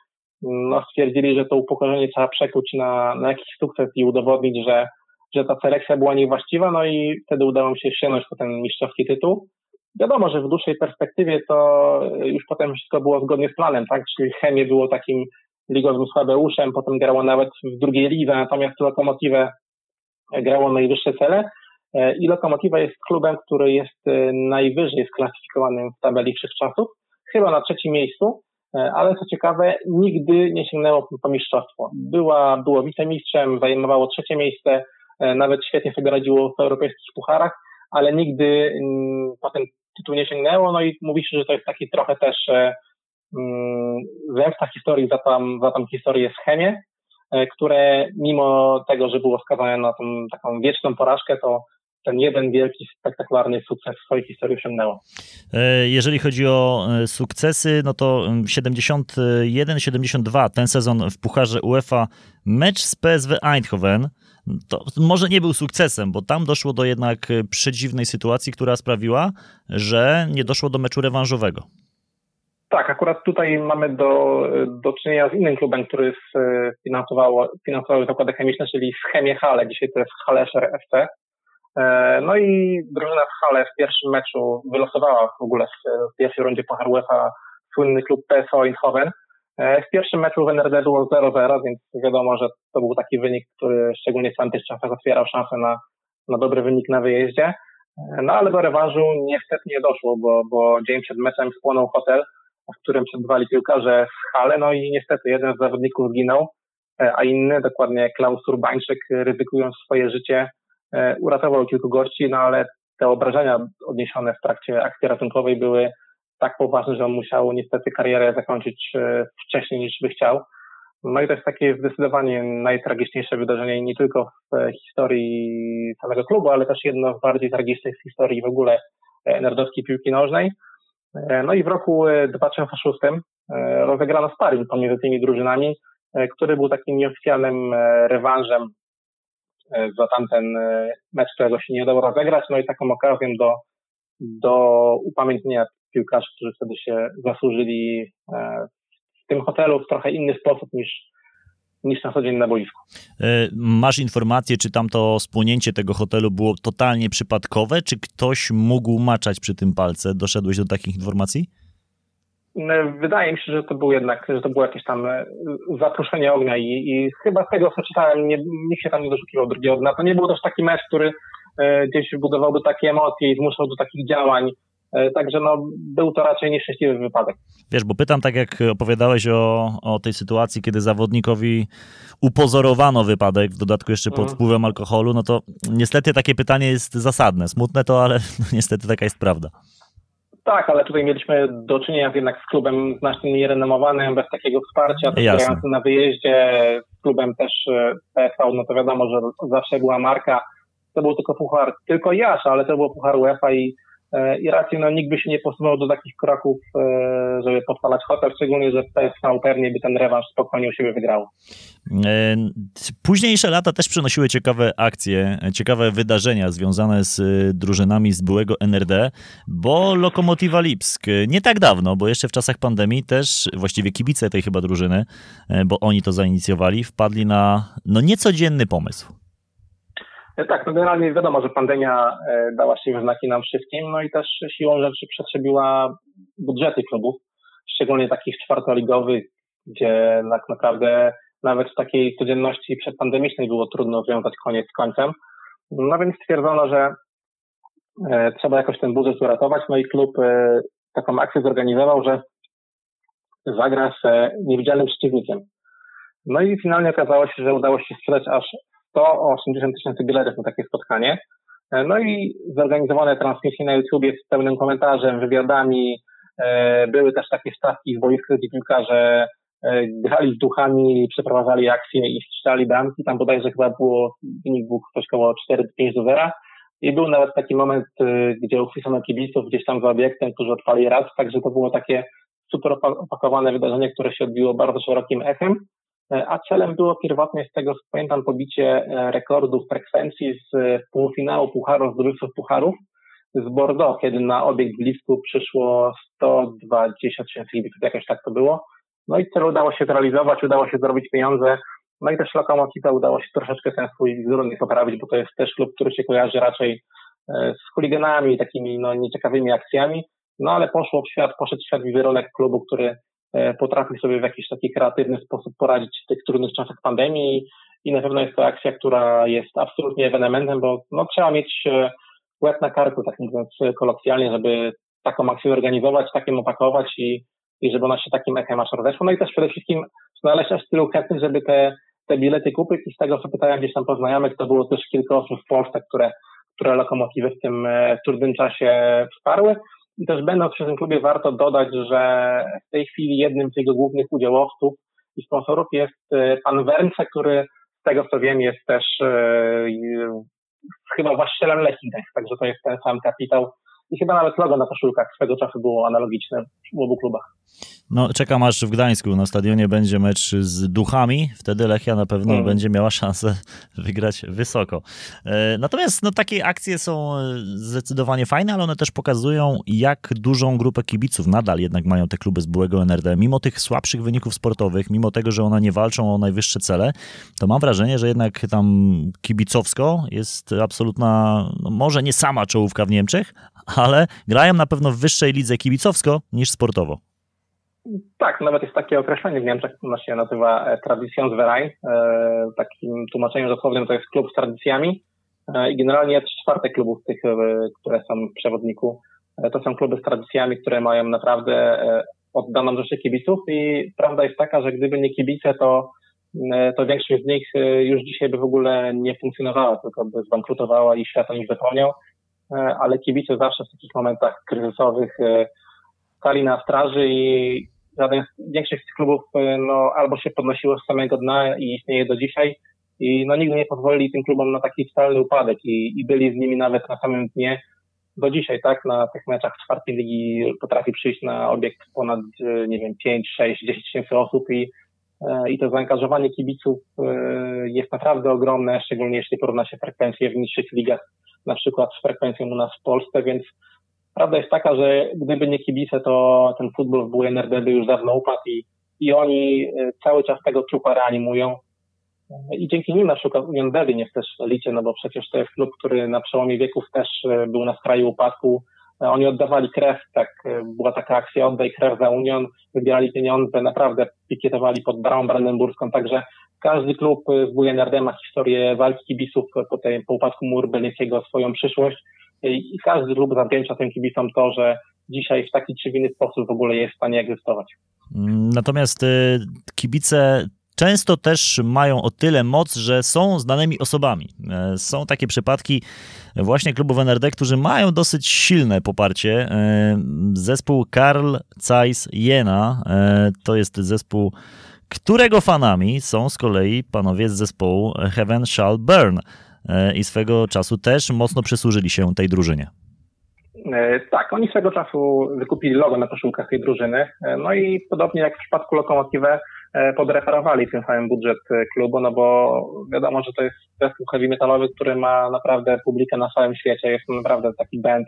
no, stwierdzili, że to upokorzenie trzeba przekuć na, na jakiś sukces i udowodnić, że, że ta selekcja była niewłaściwa, no i wtedy udało mi się sięgnąć po ten mistrzowski tytuł. Wiadomo, że w dłuższej perspektywie to już potem wszystko było zgodnie z planem, tak? Czyli chemie było takim ligowym słabeuszem, potem grało nawet w drugiej lidze, natomiast Lokomotywę grało najwyższe cele. I Lokomotywa jest klubem, który jest e, najwyżej sklasyfikowanym w tabeli wszechczasów, chyba na trzecim miejscu, e, ale co ciekawe, nigdy nie sięgnęło po mistrzostwo. Była, było wicemistrzem, zajmowało trzecie miejsce, e, nawet świetnie sobie radziło w europejskich pucharach, ale nigdy mm, potem tytuł nie sięgnęło, no i mówi się, że to jest taki trochę też mm, zemsta historii za tam, za tam historię z Chemię, które mimo tego, że było skazane na tą taką wieczną porażkę, to ten jeden wielki, spektakularny sukces w swojej historii osiągnęło. E, jeżeli chodzi o e, sukcesy, no to 71-72 ten sezon w Pucharze UEFA, mecz z PSW Eindhoven, to może nie był sukcesem, bo tam doszło do jednak przedziwnej sytuacji, która sprawiła, że nie doszło do meczu rewanżowego. Tak, akurat tutaj mamy do, do czynienia z innym klubem, który finansował, finansował zakłady chemiczne, czyli z Chemie Hale. Dzisiaj to jest Haleszer FC. E, no i drużyna w Hale w pierwszym meczu wylosowała w ogóle w, pierwszej rundzie Puchar UEFA słynny klub PSO Eindhoven. E, w pierwszym meczu w NRD było 0-0, więc wiadomo, że to był taki wynik, który szczególnie w tamtych czasach otwierał szansę na, na dobry wynik na wyjeździe. E, no ale do rewanżu niestety nie doszło, bo, bo dzień przed meczem spłonął hotel, w którym przebywali piłkarze w Hale, no i niestety jeden z zawodników zginął, a inny, dokładnie Klaus Urbańczyk, ryzykując swoje życie, E, uratował kilku gości, no ale te obrażenia odniesione w trakcie akcji ratunkowej były tak poważne, że on musiał niestety karierę zakończyć e, wcześniej niż by chciał. No i to jest takie zdecydowanie najtragiczniejsze wydarzenie nie tylko w historii samego klubu, ale też jedno z bardziej tragicznych w historii w ogóle e, nerdowskiej piłki nożnej. No i w roku 2006 rozegrano sparring pomiędzy tymi drużynami, który był takim nieoficjalnym rewanżem E, za tamten e, mecz, którego się nie udało rozegrać, no i taką okazją do, do upamiętnienia piłkarzy, którzy wtedy się zasłużyli e, w tym hotelu w trochę inny sposób niż, niż na co dzień na boisku. Masz informację, czy tam to spłonięcie tego hotelu było totalnie przypadkowe, czy ktoś mógł maczać przy tym palce? Doszedłeś do takich informacji? No, wydaje mi się, że to był jednak, że to było jakieś tam e, zaproszenie ognia i, i chyba z tego, co czytałem, nie, nikt się tam nie doszukiwał drugiego dna. To nie był też taki mecz, który e, gdzieś budowałby takie emocje i zmuszał do takich działań. E, także no, był to raczej nieszczęśliwy wypadek. Wiesz, bo pytam tak jak opowiadałeś o, o tej sytuacji, kiedy zawodnikowi upozorowano wypadek, w dodatku jeszcze pod mhm. wpływem alkoholu, no to niestety takie pytanie jest zasadne. Smutne to, ale no, niestety taka jest prawda. Tak, ale tutaj mieliśmy do czynienia jednak z klubem znacznie nierenomowanym, bez takiego wsparcia, grającym na wyjeździe, z klubem też e, PSV, no to wiadomo, że zawsze była marka. To był tylko puchar, tylko Jasz, ale to był puchar UEFA i i raczej no, nikt by się nie posunął do takich kroków, e, żeby podpalać hotel, szczególnie, że PSV pewnie by ten rewanż spokojnie u siebie wygrał. E, późniejsze lata też przynosiły ciekawe akcje, ciekawe wydarzenia związane z drużynami z byłego NRD, bo Lokomotiva Lipsk nie tak dawno, bo jeszcze w czasach pandemii też właściwie kibice tej chyba drużyny, bo oni to zainicjowali, wpadli na no niecodzienny pomysł. E, tak, no generalnie wiadomo, że pandemia e, dała się znaki nam wszystkim, no i też siłą rzeczy przetrzebiła budżety klubów, szczególnie takich czwartoligowych, gdzie tak naprawdę nawet w takiej codzienności przedpandemicznej było trudno związać koniec z końcem. No więc stwierdzono, że e, trzeba jakoś ten budżet uratować, no i klub taką akcję zorganizował, że zagra z niewidzialnym przeciwnikiem. No i finalnie okazało się, że udało się sprzedać aż 180 tysięcy biletów na takie spotkanie. E, no i zorganizowane transmisje na YouTubie z pełnym komentarzem, wywiadami. E, były też takie stawki z boiska, gdzie piłkarze e, grali z duchami, przeprowadzali akcje i strzelali bramki. Tam bodajże chyba było, wynik był ktoś około 4-5 do 0. I był nawet taki moment, gdzie uchwycono kibiców gdzieś tam za obiektem, którzy odpali raz, także to było takie super opakowane wydarzenie, które się odbiło bardzo szerokim echem. A celem było pierwotnie z tego, co pamiętam, pobicie rekordu frekwencji z półfinału Pucharu, zdobywców Pucharów z Bordeaux, kiedy na obiekt blisku przyszło 120 tysięcy kibiców, jakoś tak to było. No i cel udało się zrealizować, udało się zrobić pieniądze. No i też Lokomotiva udało się troszeczkę ten swój wizerunek poprawić, bo to jest też klub, który się kojarzy raczej e, z chuliganami, takimi no, nieciekawymi akcjami. No ale poszło w świat, poszedł w świat wizerunek klubu, który e, potrafi sobie w jakiś taki kreatywny sposób poradzić w tych trudnych czasach pandemii i na pewno jest to akcja, która jest absolutnie ewenementem, bo no, trzeba mieć e, łeb na karku, tak mówiąc kolokwialnie, żeby taką akcję organizować, takim opakować i, i żeby ona się takim echem aż rozeszła. No i też przede wszystkim znaleźć aż tylu chętnych, żeby te, te bilety kupić i z tego, co pytałem gdzieś tam po znajomych, to było też kilka osób w Polsce, które, które lokomotywy w tym e, trudnym czasie wsparły. I też będąc przy tym klubie warto dodać, że w tej chwili jednym z jego głównych udziałowców i sponsorów jest e, pan Wernce, który z tego co wiem jest też e, chyba właścicielem Lechii, także to jest ten sam kapitał. I chyba nawet logo na koszulkach swego czasu było analogiczne w obu klubach. No, czekam aż w Gdańsku na stadionie będzie mecz z Duchami. Wtedy Lechia na pewno mm. będzie miała szansę wygrać wysoko. E, natomiast no, takie akcje są e, zdecydowanie fajne, ale one też pokazują, jak dużą grupę kibiców nadal jednak mają te kluby z byłego NRD. Mimo tych słabszych wyników sportowych, mimo tego, że one nie walczą o najwyższe cele, to mam wrażenie, że jednak tam kibicowsko jest absolutna, no, może nie sama czołówka w Niemczech, ale grają na pewno w wyższej lidze kibicowsko niż sportowo. Tak, nawet jest takie określenie w Niemczech, ono się nazywa e, Traditionsverein. E, takim tłumaczeniem dosłownym to jest klub z tradycjami. E, I generalnie jest klubów tych, które są w przewodniku. To są kluby z tradycjami, które mają naprawdę oddaną rzeszę kibiców i prawda jest taka, że gdyby nie kibice, to, to większość z nich już dzisiaj by w ogóle nie funkcjonowała, tylko by zbankrutowała i świat o nich zapomniał. Ale kibice zawsze w takich momentach kryzysowych stali na straży i żaden, z tych klubów e, no, albo się podnosiło z samego dna i istnieje do dzisiaj. I no, nigdy nie pozwolili tym klubom na taki totalny upadek i, i byli z nimi nawet na samym dnie. Do dzisiaj, tak, na tych meczach czwartej ligi potrafi przyjść na obiekt ponad, e, nie wiem, 5, 6, 10 tysięcy osób i, e, i to zaangażowanie kibiców jest naprawdę ogromne, szczególnie jeśli porówna się frekwencję w niższych ligach, na przykład z frekwencją u nas w Polsce, więc Prawda jest taka, że gdyby nie kibice, to ten futbol w WNRD by już dawno upadł i, i oni e, cały czas tego trupa reanimują. I dzięki nim na przykład Union Berlin jest też w elicie, no bo przecież to jest klub, który na przełomie wieków też e, był na skraju upadku. E, oni oddawali krew, tak, była taka akcja oddaj krew za Union, wybierali pieniądze, naprawdę pikietowali pod Bramą Brandenburską, także każdy klub w WNRD ma historię walki kibiców po, tej, po upadku muru berlińskiego, swoją przyszłość i każdy klub zawdzięcza tym kibicom to, że dzisiaj w taki czy inny sposób w ogóle jest w stanie egzystować. Natomiast kibice często też mają o tyle moc, że są znanymi osobami. E, są takie przypadki właśnie klubów NRD, którzy mają dosyć silne poparcie. E, zespół Karl Zeiss Jena e, to jest zespół, którego fanami są z kolei panowie z zespołu Heaven Shall Burn. I swego czasu też mocno przysłużyli się tej drużynie. Tak, oni swego czasu wykupili logo na koszulkach tej drużyny. No i podobnie jak w przypadku Lokomotive podreferowali ten samym budżet klubu, no bo wiadomo, że to jest zespół heavy metalowy, który ma naprawdę publikę na całym świecie. Jest to naprawdę taki band,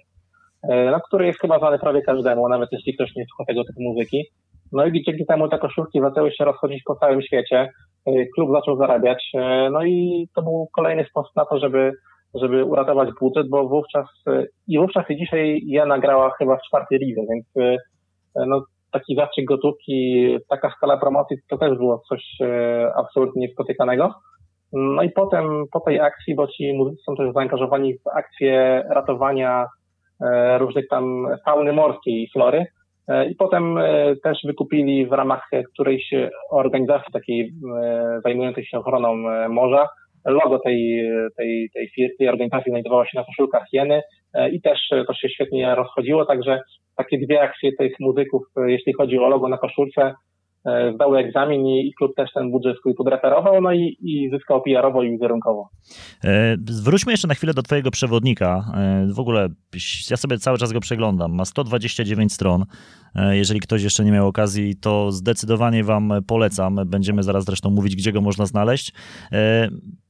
no, który jest chyba znany prawie każdemu, nawet jeśli ktoś nie słucha tego typu muzyki. No i dzięki temu te koszulki zaczęły się rozchodzić po całym świecie. E, klub zaczął zarabiać. E, no i to był kolejny sposób na to, żeby, żeby uratować budżet, bo wówczas e, i wówczas i dzisiaj ja nagrała chyba w czwartej lidze, więc no, taki zastrzyk gotówki, taka skala promocji to też było coś absolutnie niespotykanego. No i potem po tej akcji, bo ci muzycy są też zaangażowani w akcję ratowania różnych tam fauny morskiej i flory, E, I potem e, też wykupili w ramach którejś organizacji takiej e, zajmującej się ochroną morza logo tej, tej, tej firmy, tej organizacji znajdowało się na koszulkach Jeny i też to się świetnie rozchodziło, także takie dwie akcje tych muzyków, jeśli chodzi o logo na koszulce, E, zdały egzamin i klub też ten budżet swój podreferował, no i, i zyskał PR-owo i wizerunkowo. E, wróćmy jeszcze na chwilę do twojego przewodnika. E, w ogóle ja sobie cały czas go przeglądam. Ma 129 stron. Jeżeli ktoś jeszcze nie miał okazji, to zdecydowanie wam polecam. Będziemy zaraz zresztą mówić, gdzie go można znaleźć.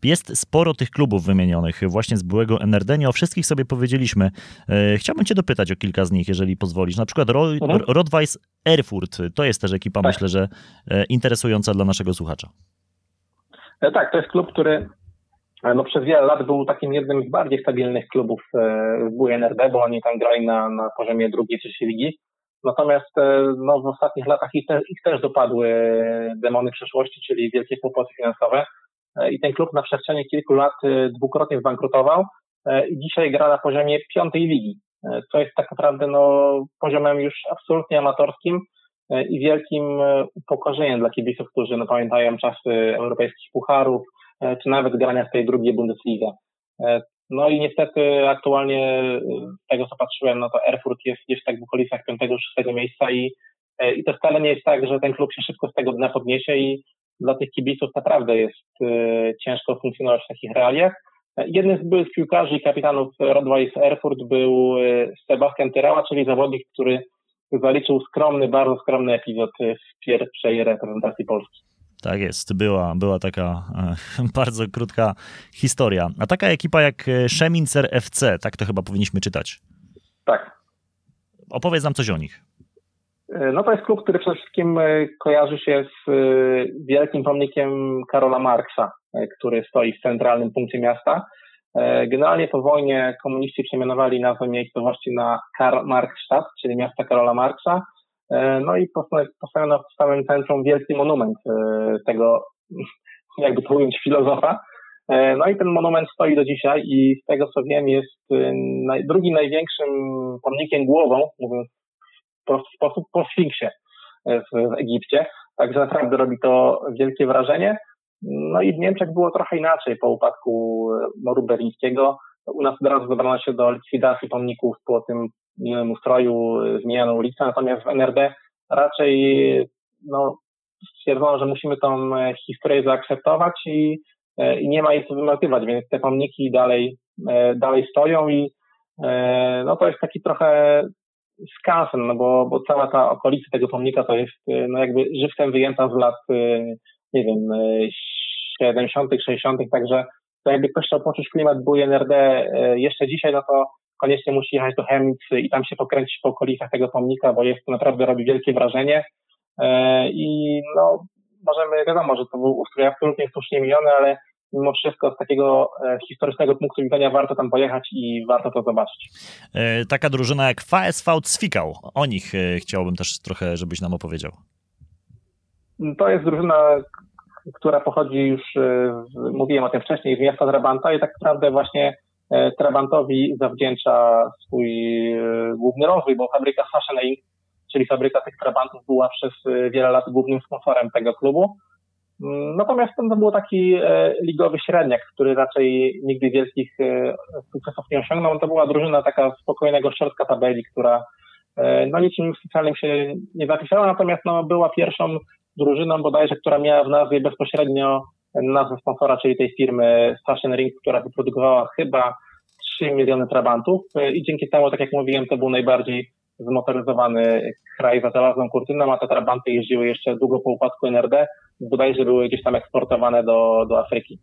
Jest sporo tych klubów wymienionych właśnie z byłego NRD. Nie o wszystkich sobie powiedzieliśmy. Chciałbym cię dopytać o kilka z nich, jeżeli pozwolisz. Na przykład mhm. Rodweiss Erfurt. To jest też ekipa, tak. myślę, że E, interesująca dla naszego słuchacza. E, tak, to jest klub, który e, no, przez wiele lat był takim jednym z bardziej stabilnych klubów w WNRD, bo oni tam grali na, na poziomie drugiej, trzeciej ligi. Natomiast no, w ostatnich latach ich, te, ich też dopadły demony przeszłości, czyli wielkie kłopoty finansowe. I ten klub na przestrzeni kilku lat dwukrotnie zbankrutował i dzisiaj gra na poziomie piątej ligi, co jest tak naprawdę no, poziomem już absolutnie amatorskim E, i wielkim e, upokorzeniem dla kibiców, którzy no, pamiętają czasy europejskich pucharów, e, czy nawet grania w tej drugiej Bundesliga. No i niestety aktualnie z tego co patrzyłem, no to Erfurt jest gdzieś tak w okolicach 5-6 miejsca i, i to wcale nie jest tak, że ten klub się szybko z tego dna podniesie i dla tych kibiców naprawdę jest ciężko funkcjonować w takich realiach. Jednym z byłych piłkarzy i kapitanów Rodweiss Erfurt był Sebastian Tyrała, czyli zawodnik, który zaliczył skromny, bardzo skromny epizod w pierwszej reprezentacji Polski. Tak jest, była, była taka e, bardzo krótka historia. A taka ekipa jak e, Szemincer FC, tak to chyba powinniśmy czytać. Tak. Opowiedz nam coś o nich. E, no to jest klub, który przede wszystkim e, kojarzy się z wielkim pomnikiem Karola Marksa, który stoi w centralnym punkcie miasta. E, generalnie po wojnie komuniści przemianowali nazwę miejscowości na Karl Marxstadt, czyli miasta Karola Marksa. E, no i postawiono w samym centrum wielki monument e, tego, jakby to ująć, filozofa. No i ten monument stoi do dzisiaj i z tego co wiem jest drugim największym pomnikiem głową, mówiąc prosty sposób, po Sfinksie w Egipcie. Także naprawdę robi to wielkie wrażenie. No i w Niemczech było trochę inaczej po upadku e, moru berlińskiego. U nas od razu zabrano się do likwidacji pomników po tym zmienionym ustroju, e, zmienioną ulicę, natomiast w NRD raczej no, stwierdzono, że musimy tą e, historię zaakceptować i, i nie ma jej co wymatywać, więc te pomniki dalej, dalej stoją i no to jest taki trochę skansen, no bo, bo cała ta okolica tego pomnika to jest no jakby żywcem wyjęta z lat nie wiem, 70., 60., także to jakby ktoś chciał poczuć klimat były NRD jeszcze dzisiaj, no to koniecznie musi jechać do Chemic i tam się pokręcić po okolicach tego pomnika, bo jest to naprawdę robi wielkie wrażenie. I no, możemy, wiadomo, że to był ustrój absolutnie słusznie miliony, ale mimo wszystko z takiego e, historycznego punktu widzenia warto tam pojechać i warto to zobaczyć. Taka drużyna jak VSV Cwikał, o nich chciałbym też trochę, żebyś nam opowiedział. To jest drużyna, która pochodzi już, e, mówiłem o tym wcześniej, z miasta Trabanta i tak naprawdę właśnie e, Trabantowi zawdzięcza swój e, główny rozwój, bo fabryka Fashion Inc., czyli fabryka tych Trabantów była przez wiele lat głównym sponsorem tego klubu. Natomiast to był taki ligowy średniak, który raczej nigdy wielkich sukcesów nie osiągnął. To była drużyna taka spokojnego środka tabeli, która no niczym specjalnym się nie zapisała, natomiast no, była pierwszą drużyną bodajże, która miała w nazwie bezpośrednio nazwę sponsora, czyli tej firmy Fashion Ring, która wyprodukowała chyba 3 miliony trabantów. I dzięki temu, tak jak mówiłem, to był najbardziej zmotoryzowany kraj za żelazną kurtyną, a te trabanty jeździły jeszcze długo po upadku NRD, bodajże były gdzieś tam eksportowane do, do Afryki.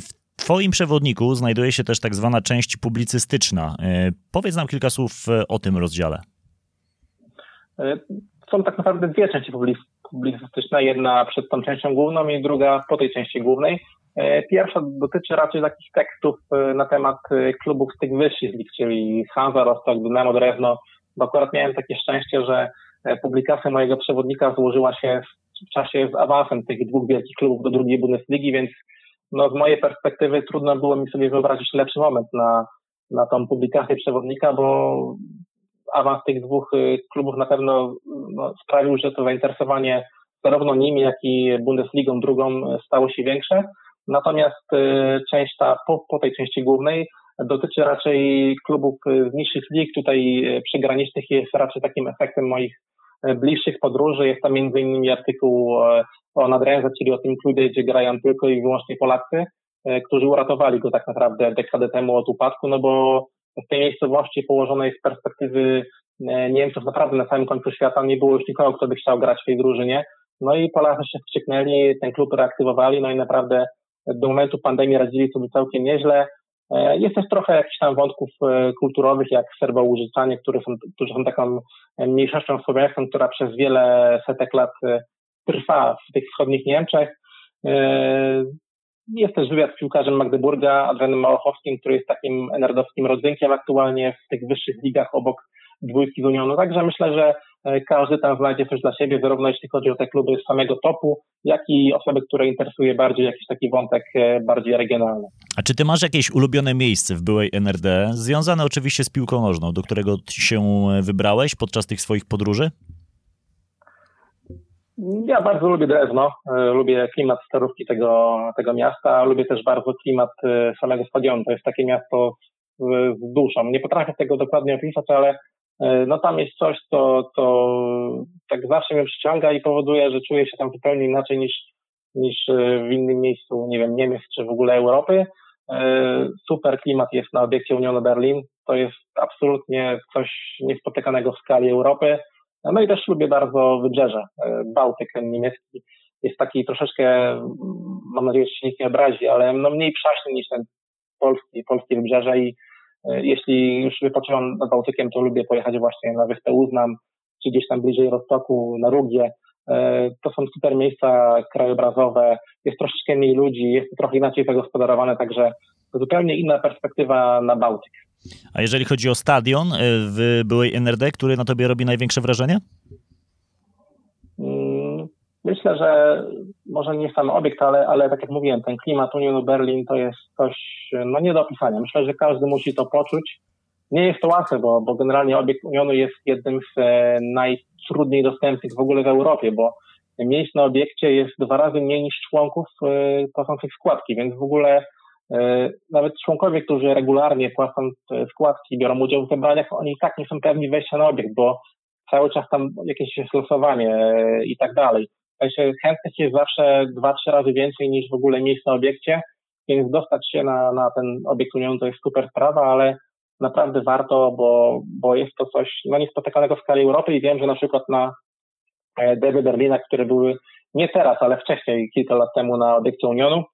W Twoim przewodniku znajduje się też tak zwana część publicystyczna. Powiedz nam kilka słów o tym rozdziale. Są tak naprawdę dwie części publicystyczna, jedna przed tą częścią główną i druga po tej części głównej. E, pierwsza dotyczy raczej takich tekstów e, na temat e, klubów z tych wyższych lig, czyli Hansa Rostock, Dynamo Drewno, bo akurat miałem takie szczęście, że publikacja mojego przewodnika złożyła się w czasie z awansem tych dwóch wielkich klubów do drugiej Bundesligi, więc no, z mojej perspektywy trudno było mi sobie wyobrazić lepszy moment na, na tą publikację przewodnika, bo awans tych dwóch y, klubów na pewno no, sprawił, że to zainteresowanie zarówno nimi, jak i Bundesligą drugą stało się większe. Natomiast y, część ta po, po tej części głównej dotyczy raczej klubów z niższych lig. Tutaj przygranicznych jest raczej takim efektem moich bliższych podróży. Jest tam między innymi artykuł o Nadrenze, czyli o tym klubie, gdzie grają tylko i wyłącznie Polacy, którzy uratowali go tak naprawdę dekadę temu od upadku, no bo w tej miejscowości położonej z perspektywy Niemców naprawdę na samym końcu świata nie było już nikogo, kto by chciał grać w tej drużynie. No i Polacy się wścieknęli, ten klub reaktywowali, no i naprawdę do momentu pandemii radzili sobie całkiem nieźle. E, jest też trochę jakichś tam wątków e, kulturowych, jak serbołużycanie, które są, którzy są taką mniejszością słowiańską, która przez wiele setek lat e, trwa w tych wschodnich Niemczech. Jest też wywiad z piłkarzem Magdeburga, Adrianem Małochowskim, który jest takim enerdowskim rodzynkiem aktualnie w tych wyższych ligach obok dwójki z Unionu. Także myślę, że e, każdy tam znajdzie coś dla siebie, zarówno jeśli chodzi o te kluby z samego topu, jak i osoby, które interesuje bardziej jakiś taki wątek e, bardziej regionalny. A czy ty masz jakieś ulubione miejsce w byłej NRD, związane oczywiście z piłką nożną, do którego się wybrałeś podczas tych swoich podróży? Ja bardzo lubię Drezno, e, lubię klimat starówki tego, tego miasta, lubię też bardzo klimat samego stadionu. To jest takie miasto z, z duszą. Nie potrafię tego dokładnie opisać, ale E, no tam jest coś, co, co tak zawsze mnie przyciąga i powoduje, że czuję się tam zupełnie inaczej niż, niż e, w innym miejscu, nie wiem, Niemiec czy w ogóle Europy. E, super klimat jest na obiekcie Unionu Berlin. To jest absolutnie coś niespotykanego w skali Europy. No i też lubię bardzo wybrzeże. Bałtyk niemiecki jest taki troszeczkę, mam nadzieję, że się nikt nie obrazi, ale no mniej przaśny niż ten polski, polskie wybrzeże i E, jeśli już wypoczywam nad Bałtykiem, to lubię pojechać właśnie na wyspę Uznam, czy gdzieś tam bliżej Rostoku, na Rugie. E, to są super miejsca krajobrazowe, jest troszeczkę mniej ludzi, jest trochę inaczej zagospodarowane, także zupełnie inna perspektywa na Bałtyk. A jeżeli chodzi o stadion e, w byłej NRD, który na tobie robi największe wrażenie? Myślę, że może nie sam obiekt, ale, ale tak jak mówiłem, ten klimat Unionu Berlin to jest coś no, nie do opisania. Myślę, że każdy musi to poczuć. Nie jest to łatwe, bo, bo generalnie obiekt Unionu jest jednym z e, najtrudniej dostępnych w ogóle w Europie, bo miejsc na obiekcie jest dwa razy mniej niż członków e, płacących składki, więc w ogóle e, nawet członkowie, którzy regularnie płacą składki, biorą udział w zebraniach, oni i tak nie są pewni wejścia na obiekt, bo cały czas tam jakieś jest losowanie e, i tak dalej sensie chętnych jest zawsze dwa, trzy razy więcej niż w ogóle miejsc na obiekcie, więc dostać się na, na ten obiekt Unionu to jest super sprawa, ale naprawdę warto, bo, bo jest to coś no, niespotykanego w skali Europy i wiem, że na przykład na e, derby Berlina, które były nie teraz, ale wcześniej, kilka lat temu na obiekcie Unionu,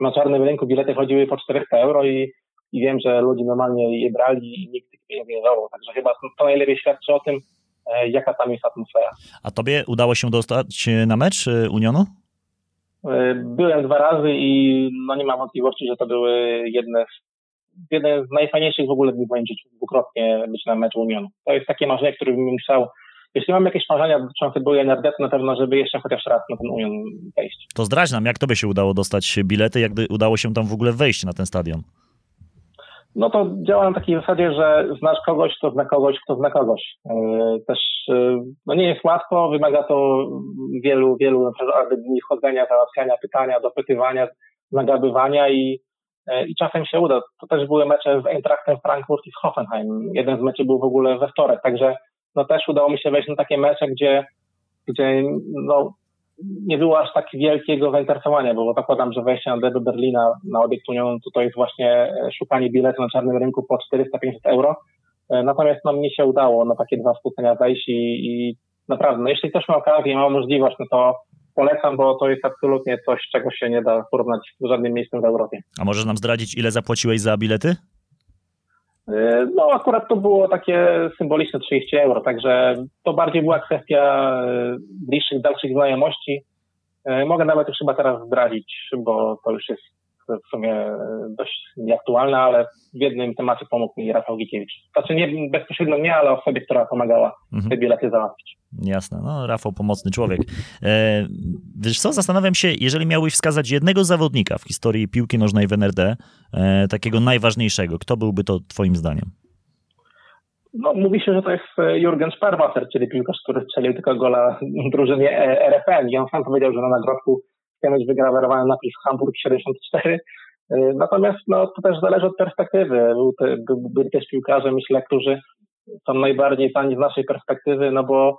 na czarnym rynku bilety chodziły po 400 euro i, i wiem, że ludzie normalnie je brali i nikt pieniędzy nie dawał. Także chyba to najlepiej świadczy o tym, jaka tam jest atmosfera. A tobie udało się dostać na mecz e, Unionu? E, byłem dwa razy i no nie mam wątpliwości, że to były jedne z, jeden z najfajniejszych w ogóle dni w moim życiu, dwukrotnie być na meczu Unionu. To jest takie marzenie, które bym musiał jeśli mam jakieś marzenia dotyczące byłej to na pewno, żeby jeszcze chociaż raz na ten Union wejść. To zdradź nam, jak tobie się udało dostać bilety, jak udało się tam w ogóle wejść na ten stadion? No to działa na takiej zasadzie, że znasz kogoś, kto zna kogoś, kto zna kogoś. E, też e, no nie jest łatwo, wymaga to wielu, wielu naprawdę dni chodzenia, załatwiania pytania, dopytywania, nagabywania i, e, i czasem się uda. To też były mecze z Eintrachtem Frankfurt i z Hoffenheim. Jeden z meczy był w ogóle we wtorek, także no też udało mi się wejść na takie mecze, gdzie, gdzie no, nie było aż tak wielkiego zainteresowania, bo zakładam, że wejście na do Berlina na obiekt Union to, to jest właśnie e, szukanie biletu na czarnym rynku po 400-500 euro. E, natomiast no, mnie się udało na takie dwa spółcenia wejść i, i naprawdę, no, jeśli ktoś ma okazję, ma możliwość, no to polecam, bo to jest absolutnie coś, czego się nie da porównać z żadnym miejscem w Europie. A możesz nam zdradzić, ile zapłaciłeś za bilety? E, no akurat to było takie symboliczne 30 euro, także to bardziej była kwestia e, bliższych, dalszych znajomości. E, mogę nawet już chyba teraz zdradzić, bo to już jest w sumie dość nieaktualne, ale w jednym temacie pomógł mi Rafał Gikiewicz. Znaczy nie bezpośrednio mnie, ale osobie, która pomagała mhm. te bilety załatwić. Jasne, no Rafał pomocny człowiek. E, wiesz co, zastanawiam się, jeżeli miałbyś wskazać jednego zawodnika w historii piłki nożnej w NRD, e, takiego najważniejszego, kto byłby to twoim zdaniem? No, mówi się, że to jest e, Jurgen Sperwasser, czyli piłkarz, który strzelił tylko gola drużynie e, RFN i on sam powiedział, że na nagrobku chce mieć wygrawerowany napis Hamburg 74. E, natomiast no, to też zależy od perspektywy. Był te, byli też piłkarze, myślę, którzy są najbardziej znani z naszej perspektywy, no bo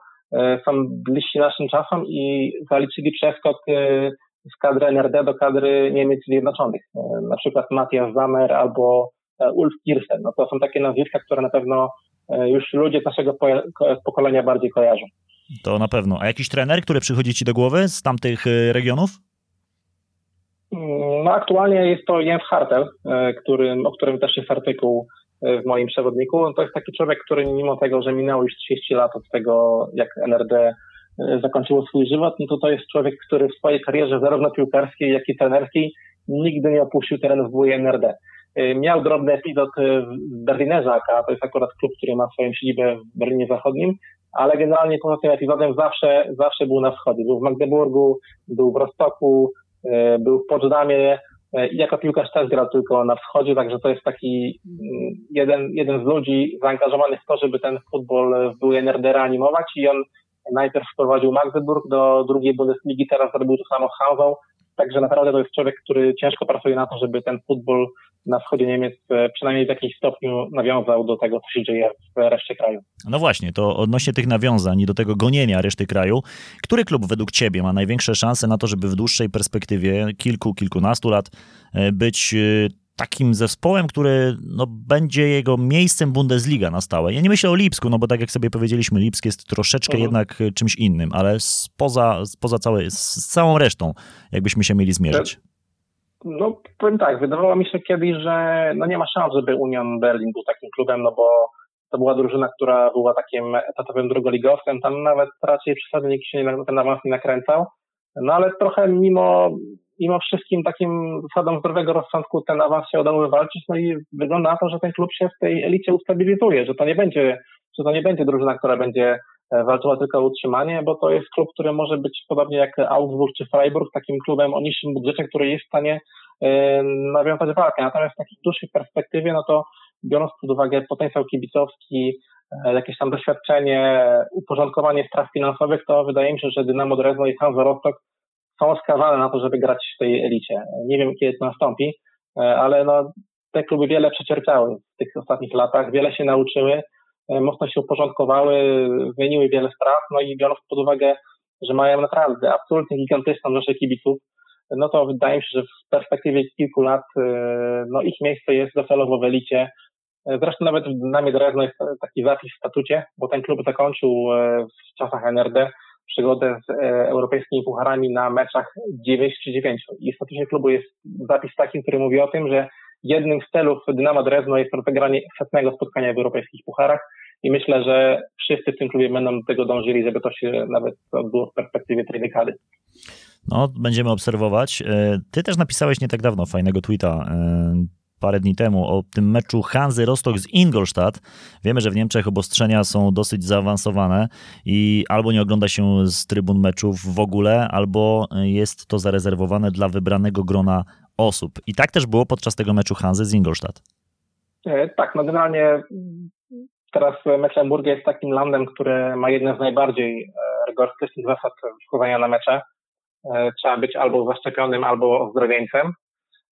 są bliżsi naszym czasom i zaliczyli przeskok z kadry NRD do kadry Niemiec Zjednoczonych. Na przykład Matthias Zamer albo Ulf Kirsten. No to są takie nazwiska, które na pewno już ludzie naszego pokolenia bardziej kojarzą. To na pewno. A jakiś trener, który przychodzi Ci do głowy z tamtych regionów? Mm, no aktualnie jest to Jens Hartel, e, który, o którym też jest artykuł e, w moim przewodniku. No, to jest taki człowiek, który mimo tego, że minęło już 30 lat od tego, jak NRD e, zakończyło swój żywot, no to to jest człowiek, który w swojej karierze zarówno piłkarskiej, jak i trenerskiej nigdy nie opuścił terenów WUJ NRD. Miał drobny epizod w Berlinerze, a to jest akurat klub, który ma swoją siedzibę w Berlinie Zachodnim, ale generalnie poza tym epizodem zawsze, zawsze był na wschodzie. Był w Magdeburgu, był w Rostoku, był w Poczdamie e, i jako piłkarz też grał tylko na wschodzie, także to jest taki mm, jeden, jeden z ludzi zaangażowanych w to, żeby ten futbol w były NRD reanimować i on najpierw wprowadził Magdeburg do drugiej Bundesligi, teraz zrobił to samo z Także naprawdę to jest człowiek, który ciężko pracuje na to, żeby ten futbol na wschodzie Niemiec e, przynajmniej w jakimś stopniu nawiązał do tego, co się dzieje w reszcie kraju. No właśnie, to odnośnie tych nawiązań i do tego gonienia reszty kraju, który klub według Ciebie ma największe szanse na to, żeby w dłuższej perspektywie kilku, kilkunastu lat e, być e, takim zespołem, który no, będzie jego miejscem Bundesliga na stałe. Ja nie myślę o Lipsku, no bo tak jak sobie powiedzieliśmy, Lipsk jest troszeczkę mhm. jednak e, czymś innym, ale spoza, spoza całej, z całą resztą, jakbyśmy się mieli zmierzyć. No, powiem tak, wydawało mi się kiedyś, że no nie ma szans, żeby Union Berlin był takim klubem, no bo to była drużyna, która była takim etatowym drugoligowcem, tam nawet raczej przesady nikt się ten awans nie nakręcał, no ale trochę mimo mimo wszystkim takim zasadom zdrowego rozsądku ten awans się udało wywalczyć, no i wygląda na to, że ten klub się w tej elicie ustabilizuje, że to nie będzie, że to nie będzie drużyna, która będzie e, walczyła tylko o utrzymanie, bo to jest klub, który może być podobnie jak Augsburg czy Freiburg, takim klubem o niższym budżecie, który jest w stanie e, nawiązać walkę. Natomiast w takiej dłuższej perspektywie, no to biorąc pod uwagę potencjał kibicowski, e, jakieś tam doświadczenie, uporządkowanie spraw finansowych, to wydaje mi się, że Dynamo Drezno i Hansa Rostock są skazane na to, żeby grać w tej elicie. Nie wiem, kiedy to nastąpi, e, ale no, te kluby wiele przecierpiały w tych ostatnich latach, wiele się nauczyły, e, mocno się uporządkowały, zmieniły wiele spraw, no i biorąc pod uwagę, że mają naprawdę absolutnie gigantyczną rzeszę kibiców, no to wydaje mi się, że w perspektywie kilku lat e, no ich miejsce jest docelowo w elicie. Zresztą nawet w Dynamie Drezno jest taki zapis w statucie, bo ten klub zakończył w czasach NRD przygodę z e, europejskimi pucharami na meczach 9 czy 9. I w statucie klubu jest zapis taki, który mówi o tym, że jednym z celów Dynamo Drezno jest rozegranie setnego spotkania w europejskich pucharach i myślę, że wszyscy w tym klubie będą do tego dążyli, żeby to się nawet odbyło w perspektywie tej dekady. No, będziemy obserwować. E, ty też napisałeś nie tak dawno fajnego tweeta e, parę dni temu o tym meczu Hanzy Rostock z Ingolstadt. Wiemy, że w Niemczech obostrzenia są dosyć zaawansowane i albo nie ogląda się z trybun meczów w ogóle, albo jest to zarezerwowane dla wybranego grona osób. I tak też było podczas tego meczu Hanzy z Ingolstadt. E, tak, no generalnie teraz Mecklenburg jest takim landem, który ma jedne z najbardziej e, rygorystycznych zasad wchodzenia na mecze. E, trzeba być albo zaszczepionym, albo ozdrowieńcem.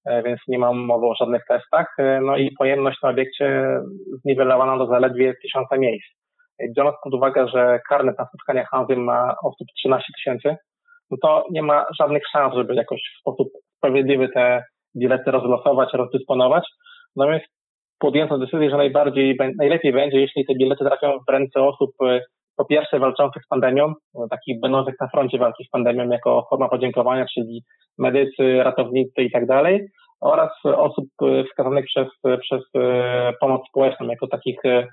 E, więc nie mam mowy o żadnych testach. E, no i pojemność na obiekcie zniwelowana do zaledwie tysiąca miejsc. Biorąc pod uwagę, że karnet na spotkaniach handlowym ma osób 13 tysięcy, no to nie ma żadnych szans, żeby jakoś w sposób sprawiedliwy te bilety rozlosować, rozdysponować. No więc podjęto decyzję, że najbardziej, najlepiej będzie, jeśli te bilety trafią w ręce osób e, po pierwsze walczących z pandemią, takich będących na froncie walki z pandemią jako forma podziękowania, czyli medycy, ratownicy i tak dalej, oraz osób wskazanych przez, przez e, pomoc społeczną jako takich e,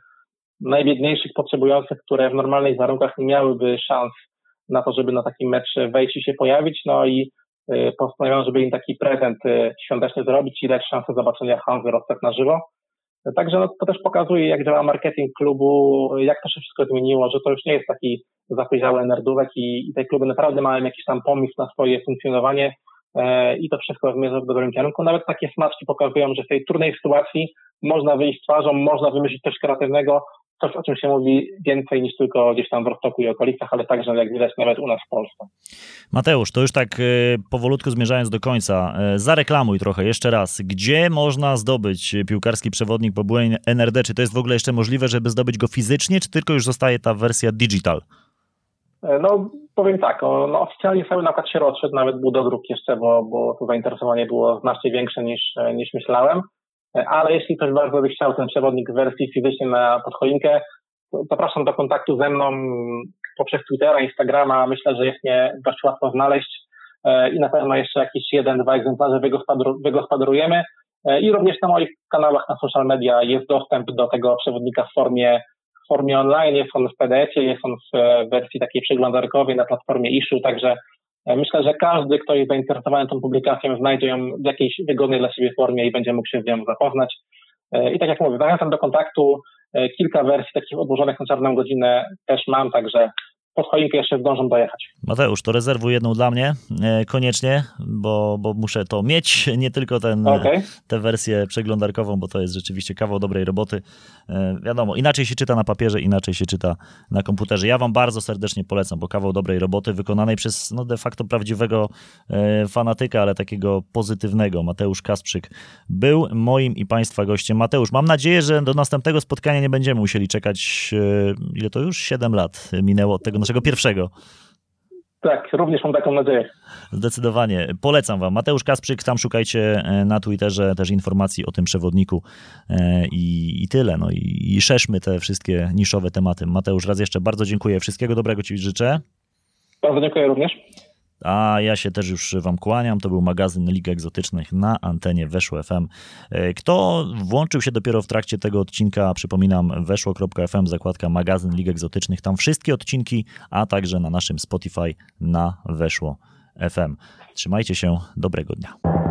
najbiedniejszych potrzebujących, które w normalnych warunkach nie miałyby szans na to, żeby na takim mecz wejść i się pojawić, no i e, postanowiono, żeby im taki prezent świąteczny zrobić i dać szansę zobaczenia Hanzy Rostek na żywo. Także no, to też pokazuje, jak działa marketing klubu, jak to się wszystko zmieniło, że to już nie jest taki zapojrzały nerdówek i, i te kluby naprawdę mają jakiś tam pomysł na swoje funkcjonowanie e, i to wszystko zmierza w dobrym kierunku. Nawet takie smaczki pokazują, że w tej trudnej sytuacji można wyjść twarzą, można wymyślić coś kreatywnego, coś, o czym się mówi więcej niż tylko gdzieś tam w Rostoku i okolicach, ale także, jak widać, nawet u nas w Polsce. Mateusz, to już tak y, powolutku zmierzając do końca, y, zareklamuj trochę jeszcze raz. Gdzie można zdobyć piłkarski przewodnik po byłej NRD? Czy to jest w ogóle jeszcze możliwe, żeby zdobyć go fizycznie, czy tylko już zostaje ta wersja digital? No, powiem tak, no, oficjalnie cały nakład się rozszedł, nawet był dodruk jeszcze, bo, bo to zainteresowanie było znacznie większe niż, niż myślałem. Ale jeśli ktoś bardzo by chciał ten przewodnik w wersji fizycznej na podchoinkę, zapraszam do kontaktu ze mną poprzez Twittera, Instagrama. Myślę, że jest mnie dość łatwo znaleźć e, i na pewno jeszcze jakieś jeden, dwa egzemplarze wygospodarujemy. E, I również na moich kanałach na social media jest dostęp do tego przewodnika w formie, w formie online, jest on w PDF-ie, jest on w e, wersji takiej przeglądarkowej na platformie Issue, także myślę, że każdy, kto jest zainteresowany tą publikacją, znajdzie ją w jakiejś wygodnej dla siebie formie i będzie mógł się z nią zapoznać. I tak jak mówię, zachęcam do kontaktu. E, kilka wersji takich odłożonych na czarną godzinę też mam, także pod choinkę jeszcze zdążą dojechać. Mateusz, to rezerwuj jedną dla mnie e, koniecznie, bo, bo muszę to mieć, nie tylko ten, okay. tę wersję przeglądarkową, bo to jest rzeczywiście kawał dobrej roboty. E, wiadomo, inaczej się czyta na papierze, inaczej się czyta na komputerze. Ja wam bardzo serdecznie polecam, bo kawał dobrej roboty wykonanej przez no de facto prawdziwego e, fanatyka, ale takiego pozytywnego. Mateusz Kasprzyk był moim i państwa gościem. Mateusz, mam nadzieję, że do następnego spotkania nie będziemy musieli czekać, ile to już? 7 lat minęło od tego naszego pierwszego. Tak, również mam taką nadzieję. Zdecydowanie. Polecam Wam. Mateusz Kasprzyk, tam szukajcie e, na Twitterze też informacji o tym przewodniku e, i, i tyle. No i, i szerzmy te wszystkie niszowe tematy. Mateusz, raz jeszcze bardzo dziękuję. Wszystkiego dobrego Ci życzę. Bardzo dziękuję również. A ja się też już Wam kłaniam. To był magazyn Lig Egzotycznych na antenie Weszło FM. E, kto włączył się dopiero w trakcie tego odcinka, przypominam, weszło.fm, zakładka magazyn Lig Egzotycznych. Tam wszystkie odcinki, a także na naszym Spotify na Weszło FM. Trzymajcie się, dobrego dnia.